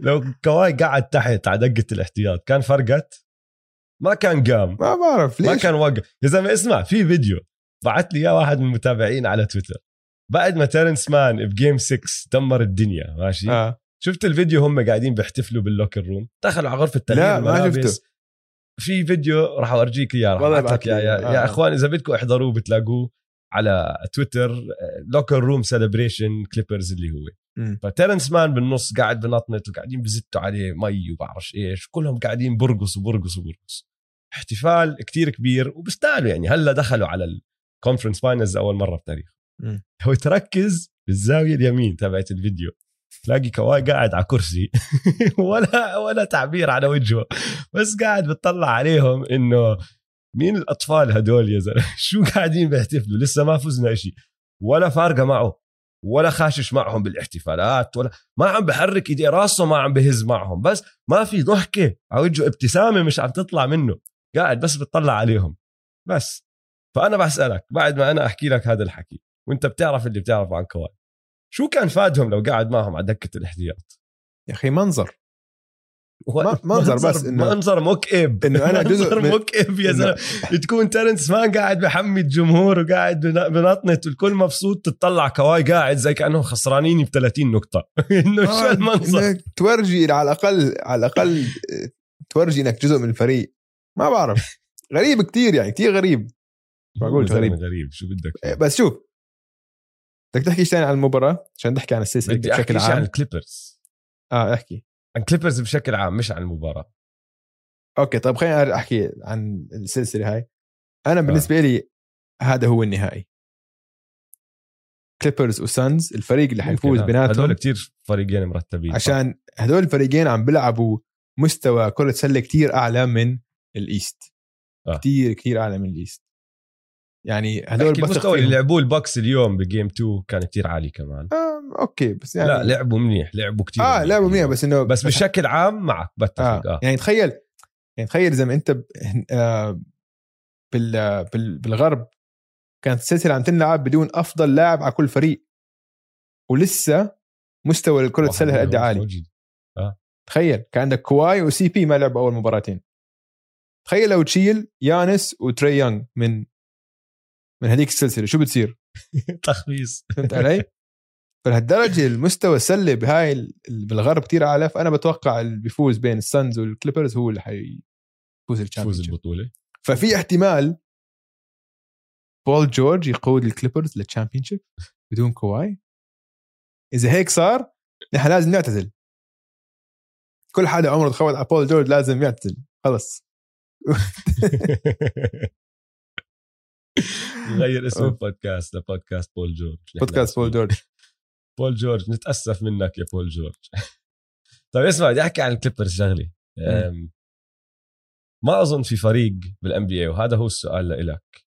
Speaker 1: لو كواي قعد تحت على دكة الاحتياط كان فرقت؟ ما كان قام.
Speaker 2: ما بعرف ليش؟
Speaker 1: ما كان وقف. يا زلمة اسمع في فيديو بعت لي إياه واحد من المتابعين على تويتر. بعد ما تيرنس مان ب game 6 دمر الدنيا ماشي؟
Speaker 2: آه.
Speaker 1: شفت الفيديو هم قاعدين بيحتفلوا بال locker room دخلوا على غرفة
Speaker 2: تغيير لا ما شفته.
Speaker 1: في فيديو راح أورجيك إياه راح لك يا, يا, آه. يا إخوان إذا بدكم احضروه بتلاقوه على تويتر locker room celebration كليبرز اللي هو. فتيرنس مان بالنص قاعد بنطنط وقاعدين بزتوا عليه مي وبعرفش إيش. كلهم قاعدين برقصوا برقصوا برقصوا احتفال كتير كبير وبيستاهلوا يعني هلا دخلوا على ال conference finals أول مرة بتاريخ. هلا تركز بالزاوية اليمين تبعت الفيديو تلاقي كواي قاعد على كرسي *laughs* ولا ولا تعبير على وجهه بس قاعد بتطلع عليهم إنه مين الأطفال هدول يا زلمة؟ *laughs* شو قاعدين بيحتفلوا؟ لسه ما فزنا شيء ولا فارقة معه ولا خاشش معهم بالاحتفالات ولا ما عم بحرك ايديه راسه ما عم بهز معهم بس ما في ضحكة على وجهه ابتسامة مش عم تطلع منه. قاعد بس بتطلع عليهم. بس. فأنا بسألك بعد ما أنا أحكي لك هذا الحكي وأنت بتعرف اللي بتعرفه عن كواي شو كان فارقهم لو قاعد معهم على دكة الإحتياط؟
Speaker 2: يا أخي منظر. *laughs* منظر بس
Speaker 1: انه منظر مكئب.
Speaker 2: إنه أنا
Speaker 1: جزء منظر مكئب يا زلمه تكون تيرنس مان قاعد بحمي الجمهور وقاعد بنطنط والكل مبسوط تطلع كواي قاعد زي كأنهم خسرانين ب 30 نقطة. *laughs* إنه شو المنظر؟
Speaker 2: تورجي على الاقل على الأقل تورجي إنك جزء من الفريق. ما بعرف. غريب كتير يعني كتير غريب.
Speaker 1: معقول غريب. غريب شو بدك؟
Speaker 2: بس شوف. بدك تحكي ثاني عن المباراة؟ عشان نحكي عن السلسلة
Speaker 1: بشكل عام عن الكليبرز.
Speaker 2: آه احكي.
Speaker 1: عن كليبرز بشكل عام مش عن المباراة.
Speaker 2: okay طيب خليني أحكي عن السلسلة هاي. أنا بالنسبة آه. لي هذا هو النهائي. كليبرز وسانز الفريق اللي حيفوز بيناتهم.
Speaker 1: هدول كتير فريقين مرتبين.
Speaker 2: عشان هدول الفريقين عم بيلعبوا مستوى كرة سلة كتير أعلى من ال East
Speaker 1: آه.
Speaker 2: كثير كثير أعلى من ال East يعني هدول بثق
Speaker 1: المستوى اللي. لعبوه البكس اليوم ب game 2 كان كتير عالي كمان
Speaker 2: آه okay بس يعني
Speaker 1: لا لعبوا منيح لعبوا كتير
Speaker 2: آه لعبوا منيح بس إنه
Speaker 1: بس بشكل عام معك بتفق
Speaker 2: آه.
Speaker 1: آه,
Speaker 2: يعني تخيل يعني تخيل إذا ما أنت ب... آه بال... بال... بالغرب كانت السلسله عم تنلعب بدون أفضل لاعب على كل فريق ولسه مستوى كره السله
Speaker 1: منهم
Speaker 2: عالي
Speaker 1: موجود.
Speaker 2: تخيل كان عندك كواي و CP ما لعبوا أول مباراتين تخيل لو تشيل يانيس وتري يونغ من من هذيك السلسلة شو بتصير؟ *laughs*
Speaker 1: تخبيص.
Speaker 2: فهمت علي؟ فلهالدرجة المستوى السلة بهاي ال- بالغرب كتير أعلى فأنا بتوقع اللي بيفوز بين السانز والكليبرز هو اللي حيفوز
Speaker 1: فوز
Speaker 2: ال
Speaker 1: championship البطولة.
Speaker 2: ففي احتمال بول جورج يقود الكليبرز لل championship بدون كواي. إذا هيك صار نحن لازم نعتزل. كل حدا عمره تخوت على بول جورج لازم يعتزل. خلص.
Speaker 1: نغير *laughs* اسم. البودكاست لبودكاست بول جورج.
Speaker 2: بودكاست بول جورج. *laughs*
Speaker 1: بول جورج. نتأسف منك يا بول جورج. *laughs* طيب اسمع بدي أحكي عن الكليبرز شغله ما أظن في فريق بال NBA وهذا هو السؤال لإلك.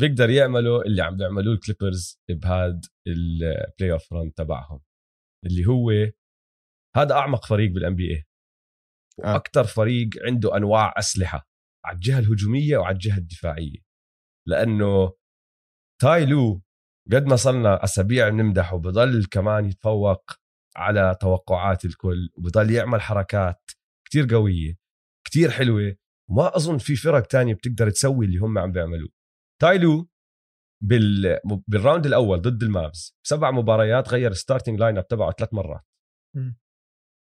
Speaker 1: بيقدر يعملوا اللي عم بيعملوه الكليبرز بهذا ال playoff run تبعهم اللي هو هذا أعمق فريق بال NBA
Speaker 2: آه.
Speaker 1: وأكثر فريق عنده أنواع أسلحة. على الجهة الهجومية وعلى الجهة الدفاعية. لأنه تاي لو قد ما صرنا أسابيع نمدحه بضل كمان يتفوق على توقعات الكل وبضل يعمل حركات كتير قوية كتير حلوة وما أظن في فرق تانية بتقدر تسوي اللي هم عم بيعملوه. تايلو بال... بال round الأول ضد المافس سبع مباريات غير starting lineup تبعه ثلاث مرات.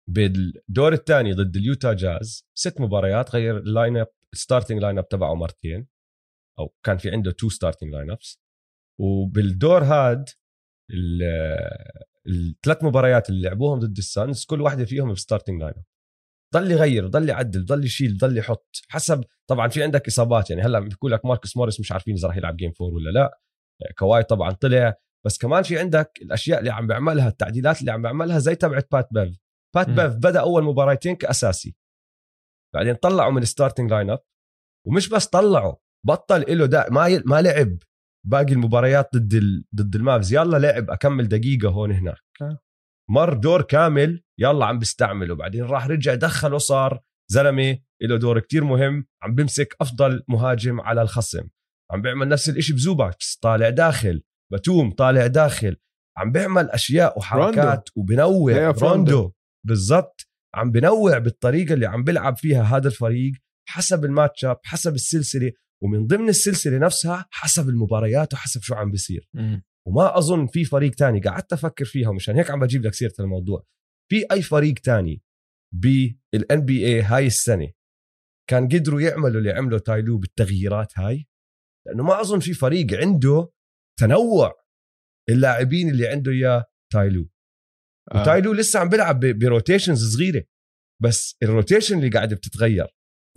Speaker 1: بالدور الثاني ضد اليوتا جاز ست مباريات غير ال lineup ال starting lineup تبعه مرتين أو كان في عنده two starting lineups وبالدور هاد ال- الثلاث مباريات اللي لعبوهم ضد السانز كل واحدة فيهم ب starting lineup ضل يغير ضل يعدل ضل يشيل ضل يحط حسب طبعا في عندك إصابات يعني هلأ بيقول لك ماركوس موريس مش عارفين إذا راح يلعب game four ولا لا. كواي طبعا طلع. بس كمان في عندك الأشياء اللي عم بيعملها التعديلات اللي عم بيعملها زي تبعت بات بيف. بات. بيف بدأ أول مباراتين كأساسي. بعدين طلعوا من ال starting lineup ومش بس طلعوا بطل له دا ما ي... ما لعب باقي المباريات ضد ال... ضد المافز. يلا لعب أكمل دقيقة هون هناك. مر دور كامل يلا عم بيستعمله بعدين راح رجع دخل وصار زلمة له دور كتير مهم. عم بمسك أفضل مهاجم على الخصم. عم بيعمل نفس الإشي بزوباتس طالع داخل بتوم طالع داخل. عم بيعمل أشياء وحركات وبنوع.
Speaker 2: روندو.
Speaker 1: بالضبط. عم بنوع بالطريقة اللي عم بيلعب فيها هذا الفريق حسب ال matchup حسب السلسلة ومن ضمن السلسلة نفسها حسب المباريات وحسب شو عم بيصير. وما أظن في فريق تاني قعدت أفكر فيها ومشان هيك عم بجيب لك سيرة الموضوع. في أي فريق تاني بال NBA هاي السنة كان قدروا يعملوا اللي عمله تايلو بالتغييرات هاي؟ لأنه ما أظن في فريق عنده تنوع اللاعبين اللي عنده إياه تايلو.
Speaker 2: آه.
Speaker 1: وتايلو لسه عم بيلعب ب rotations صغيرة. بس ال rotation اللي قاعد بتتغير.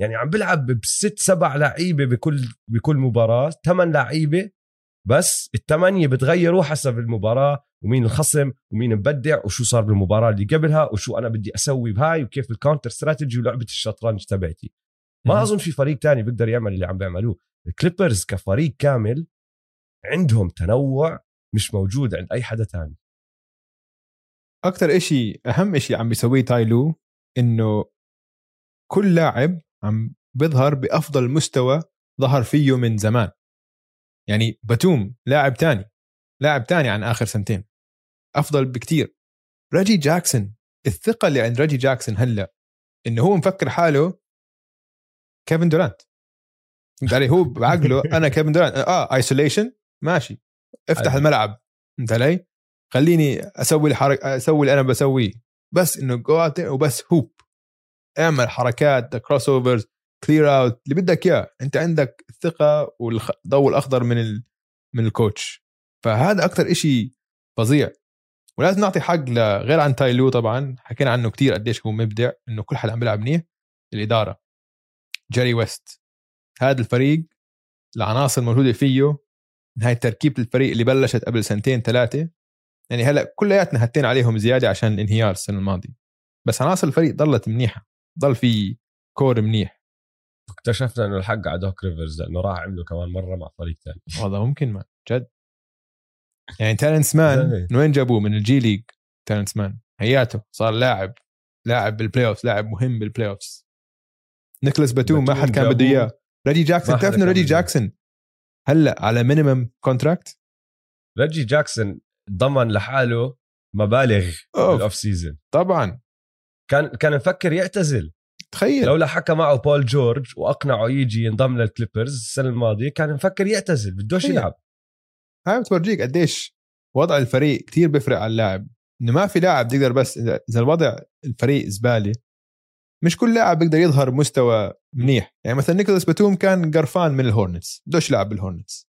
Speaker 1: يعني عم بيلعب بست سبع لعيبة بكل بكل مباراة ثمان لعيبة بس الثمانيه بتغيروا حسب المباراة ومين الخصم ومين مبدع وشو صار بالمباراة اللي قبلها وشو أنا بدي أسوي بهاي وكيف ال counter strategy ولعبة الشطرنج تبعتي. ما. أظن في فريق تاني بيقدر يعمل اللي عم بيعملوه. الكليبرز كفريق كامل عندهم تنوع مش موجود عند أي حدا تاني.
Speaker 2: أكثر إشي أهم إشي عم بيسويه تايلو إنه كل لاعب عم بيظهر بأفضل مستوى ظهر فيه من زمان. يعني بتوم لاعب تاني لاعب تاني عن آخر سنتين. أفضل بكتير. ريجي جاكسون الثقة اللي عند ريجي جاكسون هلأ إنه هو مفكر حاله كيفن دورانت. فهمت علي؟ هو بعقله *laughs* أنا كيفن دورانت. آه isolation ماشي. افتح
Speaker 1: أيوة.
Speaker 2: الملعب. فهمت علي؟ خليني أسوي الحركه أسوي اللي أنا بسويه. بس إنه go وبس hoop اعمل حركات crossovers clear out اللي بدك إياه. أنت عندك الثقة والضوء الأخضر من ال... من ال coach فهذا أكثر إشي فظيع. ولازم نعطي حق غير عن تايلو طبعا. حكينا عنه كتير قديش هو مبدع إنه كل حدا عم بيلعب منيح. الإدارة. جيري ويست هذا الفريق العناصر الموجودة فيه. هاي تركيبه الفريق اللي بلشت قبل سنتين ثلاثة. يعني هلأ كلياتنا هتين عليهم زيادة عشان الانهيار السنة الماضية. بس عناصر الفريق ضلت منيحة ضل في core منيح.
Speaker 1: اكتشفنا إنه الحق على دوك ريفرز لأنه راح عمله كمان مرة مع فريق ثاني
Speaker 2: والله ممكن ما جد. يعني تيرانس مان من وين جابوه؟ من ال G League. تيرانس مان. هياته صار لاعب لاعب بال playoff لاعب مهم بال playoff نيكلاس باتوم ما حد كان بده إياه. ريجي جاكسون تعرف إنه ريجي جاكسون هلأ على minimum contract
Speaker 1: ريجي جاكسون ضمن لحاله مبالغ بال off season
Speaker 2: طبعا.
Speaker 1: كان كان مفكر يعتزل.
Speaker 2: تخيل.
Speaker 1: لولا حكى معه بول جورج وأقنعه يجي ينضم للكليبرز السنة الماضية كان مفكر يعتزل بدوش يلعب.
Speaker 2: هاي بتورجيك قديش وضع الفريق كتير بيفرق على اللاعب. إنه ما في لاعب تقدر بس إذا الوضع الفريق زبالة مش كل لاعب بيقدر يظهر مستوى منيح. يعني مثلا نيكولاس باتوم كان قرفان من الهورنتس بدوش يلعب بالهورنتس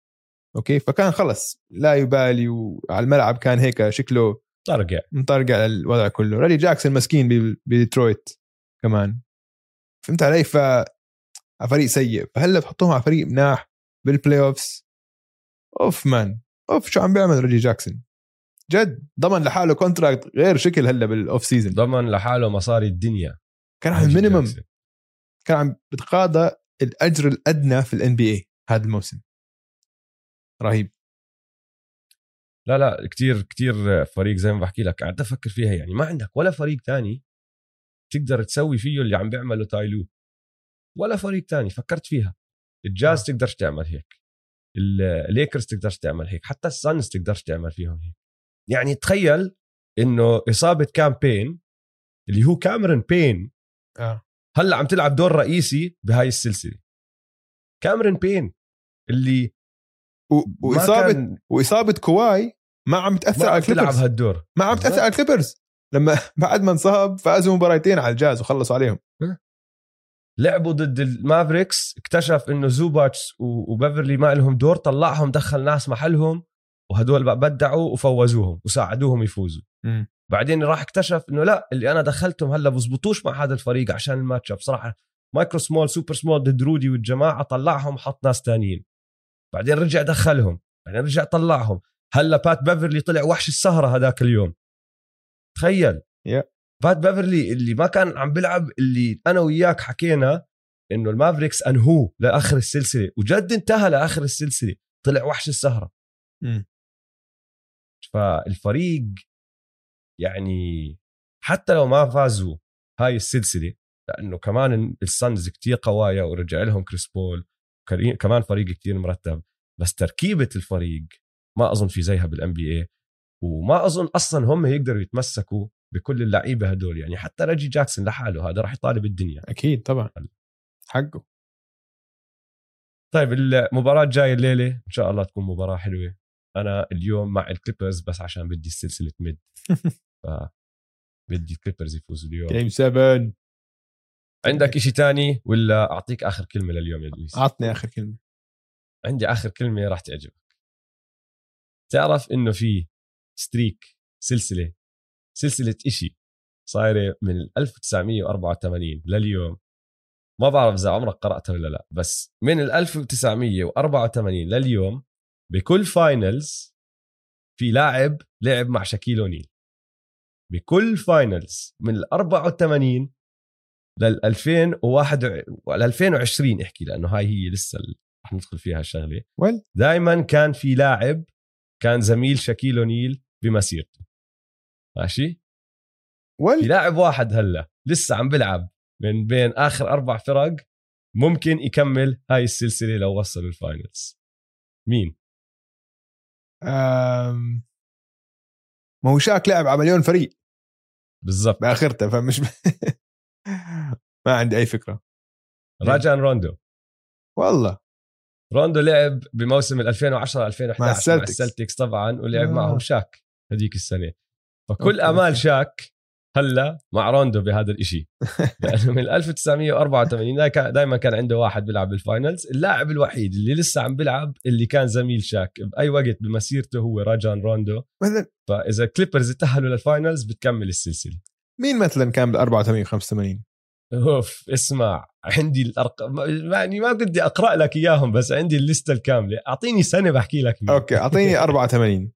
Speaker 2: Okay? فكان خلص لا يبالي وعلى الملعب كان هيك شكله
Speaker 1: طرقع
Speaker 2: مطرقع الوضع كله. ريجي جاكسون مسكين بديترويت كمان. فهمت علي؟ ف فريق سيء. فهلا تحطهم على فريق مناح بال playoffs أوف man أوف شو عم بيعمل ريجي جاكسون؟ جد ضمن لحاله contract غير شكل هلا بال off season
Speaker 1: ضمن لحاله مصاري الدنيا.
Speaker 2: كان على ال minimum كان عم بتقاضى الأجر الأدنى في ال NBA هذا الموسم. رهيب
Speaker 1: لا لا كتير كتير فريق زي ما بحكي لك قاعد أفكر فيها يعني ما عندك ولا فريق تاني تقدر تسوي فيه اللي عم بيعمله تاي لو ولا فريق تاني فكرت فيها الجاز آه. تقدرش تعمل هيك الليكرز تقدرش تعمل هيك حتى السانز تقدرش تعمل فيهم هيك يعني تخيل إنه إصابة كام بين اللي هو كاميرون بين
Speaker 2: آه.
Speaker 1: هلأ عم تلعب دور رئيسي بهاي السلسلة كاميرون بين اللي.
Speaker 2: واصابه كان... وإصابة كواي ما عم تأثر على الكليبرز.
Speaker 1: تلعب هالدور.
Speaker 2: ما عم تأثر على الكليبرز. لما *laughs* بعد ما انصاب فازوا مباراتين على الجاز وخلصوا عليهم.
Speaker 1: لعبوا ضد المافريكس اكتشف إنه زوباتش وبيفرلي ما لهم دور طلعهم دخل ناس محلهم وهدول بدعوا وفوزوهم وساعدوهم يفوزوا.
Speaker 2: م.
Speaker 1: بعدين راح اكتشف إنه لا اللي أنا دخلتهم هلأ بزبطوش مع هذا الفريق عشان ال matchup صراحه micro small super small ضد رودي والجماعة طلعهم حط ناس تانيين. بعدين رجع دخلهم بعدين رجع طلعهم. هلا بات بيفرلي طلع وحش السهرة هذاك اليوم. تخيل.
Speaker 2: Yeah.
Speaker 1: بات بيفرلي اللي ما كان عم بيلعب اللي أنا وياك حكينا إنه المافريكس أنهوه لآخر السلسلة وجد انتهى لآخر السلسلة. طلع وحش السهرة.
Speaker 2: م.
Speaker 1: فالفريق يعني حتى لو ما فازوا هاي السلسلة لأنه كمان السانز كتير قوايا ورجع لهم كريس بول. كمان فريق كتير مرتب بس تركيبة الفريق ما أظن في زيها بال NBA وما أظن أصلا هم يقدروا يتمسكوا بكل اللعيبة هدول. يعني حتى ريجي جاكسون لحاله هذا راح يطالب الدنيا.
Speaker 2: أكيد طبعا. حقه.
Speaker 1: طيب المباراة الجاية الليلة إن شاء الله تكون مباراة حلوة. أنا اليوم مع الكليبرز بس عشان بدي السلسلة ميد. *laughs* ف بدي الكليبرز يفوزوا اليوم.
Speaker 2: Game 7
Speaker 1: عندك إشي تاني ولا أعطيك آخر كلمة لليوم يا دويس؟
Speaker 2: أعطني آخر كلمة.
Speaker 1: عندي آخر كلمة راح تعجبك. تعرف إنه في streak سلسلة سلسلة إشي صايرة من 1984 لليوم. ما بعرف إذا عمرك قرأتها ولا لا بس من 1984 لليوم بكل finals في لاعب لعب مع شاكيل أونيل. بكل finals من ال 84 لل 2001 ل 2020 احكي لأنه هاي هي لسه رح ندخل فيها الشغلة.
Speaker 2: وين
Speaker 1: دائما كان في لاعب كان زميل شاكيل أونيل بمسيرته. ماشي؟
Speaker 2: وين
Speaker 1: في لاعب واحد هلأ لسه عم بلعب من بين آخر أربع فرق ممكن يكمل هاي السلسلة لو وصل ال finals مين؟
Speaker 2: أم... ما هو شاك لعب على مليون فريق.
Speaker 1: بالضبط.
Speaker 2: بآخرته فمش *laughs* ما عندي أي فكرة.
Speaker 1: راجان روندو.
Speaker 2: والله.
Speaker 1: روندو لعب بموسم 2010 2011
Speaker 2: مع السلتكس, مع
Speaker 1: السلتكس طبعا ولعب آه. معهم شاك هذيك السنة. فكل okay. آمال شاك هلا مع روندو بهذا الإشي. *laughs* لأنه من 1984 دائما كان عنده واحد بيلعب بال finals. اللاعب الوحيد اللي لسه عم بيلعب اللي كان زميل شاك بأي وقت بمسيرته هو راجان روندو.
Speaker 2: مثلا
Speaker 1: فإذا كليبرز تاهلوا لل finals بتكمل السلسلة.
Speaker 2: مين مثلا كان بال 84 85
Speaker 1: أوف اسمع عندي الأرقام يعني ما بدي أقرأ لك إياهم بس عندي الليسته الكاملة. أعطيني سنة بحكي لك.
Speaker 2: Okay أعطيني 84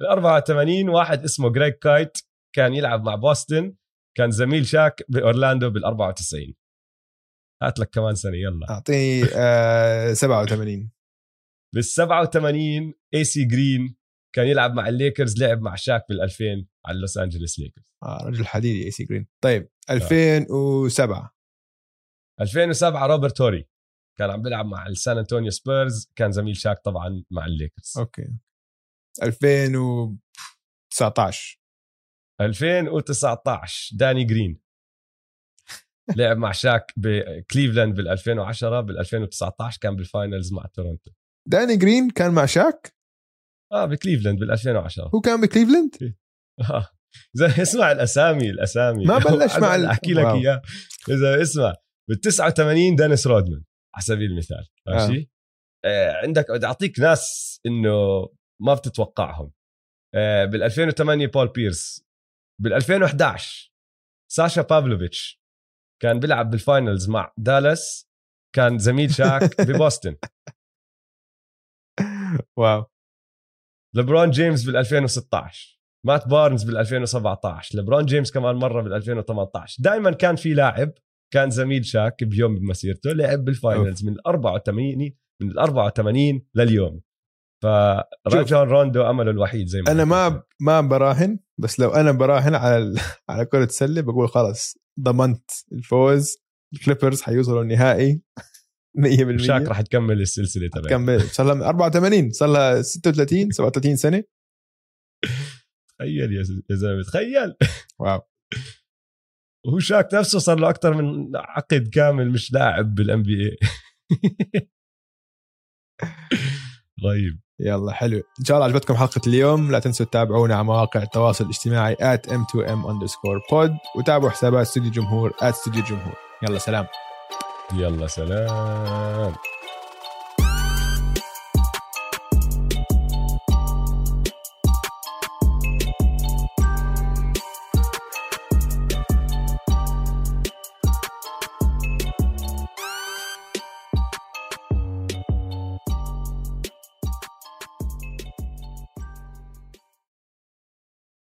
Speaker 1: ال 84 واحد اسمه جريج كايت كان يلعب مع بوسطن كان زميل شاك بأورلاندو بال 94 هات لك كمان سنة يلا.
Speaker 2: أعطيني آه 87
Speaker 1: بال 87 اي سي جرين كان يلعب مع الليكرز لعب مع شاك بال 2000 على لوس أنجلوس ليكرز.
Speaker 2: آه رجل حديدي إي سي جرين. طيب 2007
Speaker 1: 2007 روبرت هوري كان عم بيلعب مع السان أنطونيو سبيرز كان زميل شاك طبعا مع الليكرز.
Speaker 2: okay. 2019
Speaker 1: 2019 داني جرين. *laughs* لعب مع شاك بكليفلاند بال 2010 بال 2019 كان بال finals مع تورونتو.
Speaker 2: داني جرين كان مع شاك؟
Speaker 1: آه بكليفلاند بال 2010
Speaker 2: هو كان بكليفلاند؟
Speaker 1: آه. *laughs* زي اسمع الأسامي الأسامي.
Speaker 2: ما *laughs* بلش مع
Speaker 1: أحكي لك. إياه. إذا اسمع بال 89 دينيس رودمان على سبيل المثال. ماشي؟ آه. عندك بدي أعطيك ناس إنه ما بتتوقعهم. آه بال 2008 بول بيرس بال 2011 ساشا بافلوفيتش كان بيلعب بال finals مع دالاس كان زميل شاك *laughs* ببوسطن
Speaker 2: wow.
Speaker 1: لبرون جيمس بال 2016 مات بارنز بال 2017 لبرون جيمس كمان مرة بال 2018 دائما كان في لاعب كان زميل شاك بيوم بمسيرته لعب بال finals من ال 84 من ال 84 لليوم. فراجون روندو أمله الوحيد زي ما أنا
Speaker 2: ما. ما براهن بس لو أنا براهن على ال- *laughs* على كرة السلة بقول خلاص ضمنت الفوز الكليبرز حيوصلوا النهائي. 100%
Speaker 1: شاك راح تكمل السلسلة تبعك
Speaker 2: كمل صار لها 84 صار لها 36 37 سنة.
Speaker 1: تخيل يا زلمة تخيل.
Speaker 2: wow.
Speaker 1: وهو شاك نفسه صار له أكثر من عقد كامل مش لاعب بال NBA *laughs* رهيب
Speaker 2: يلا حلو. إن شاء الله عجبتكم حلقة اليوم. لا تنسوا تتابعونا على مواقع التواصل الاجتماعي at m2m underscore pod وتابعوا حسابات استوديو جمهور at استوديو جمهور. يلا سلام.
Speaker 1: يلا سلام.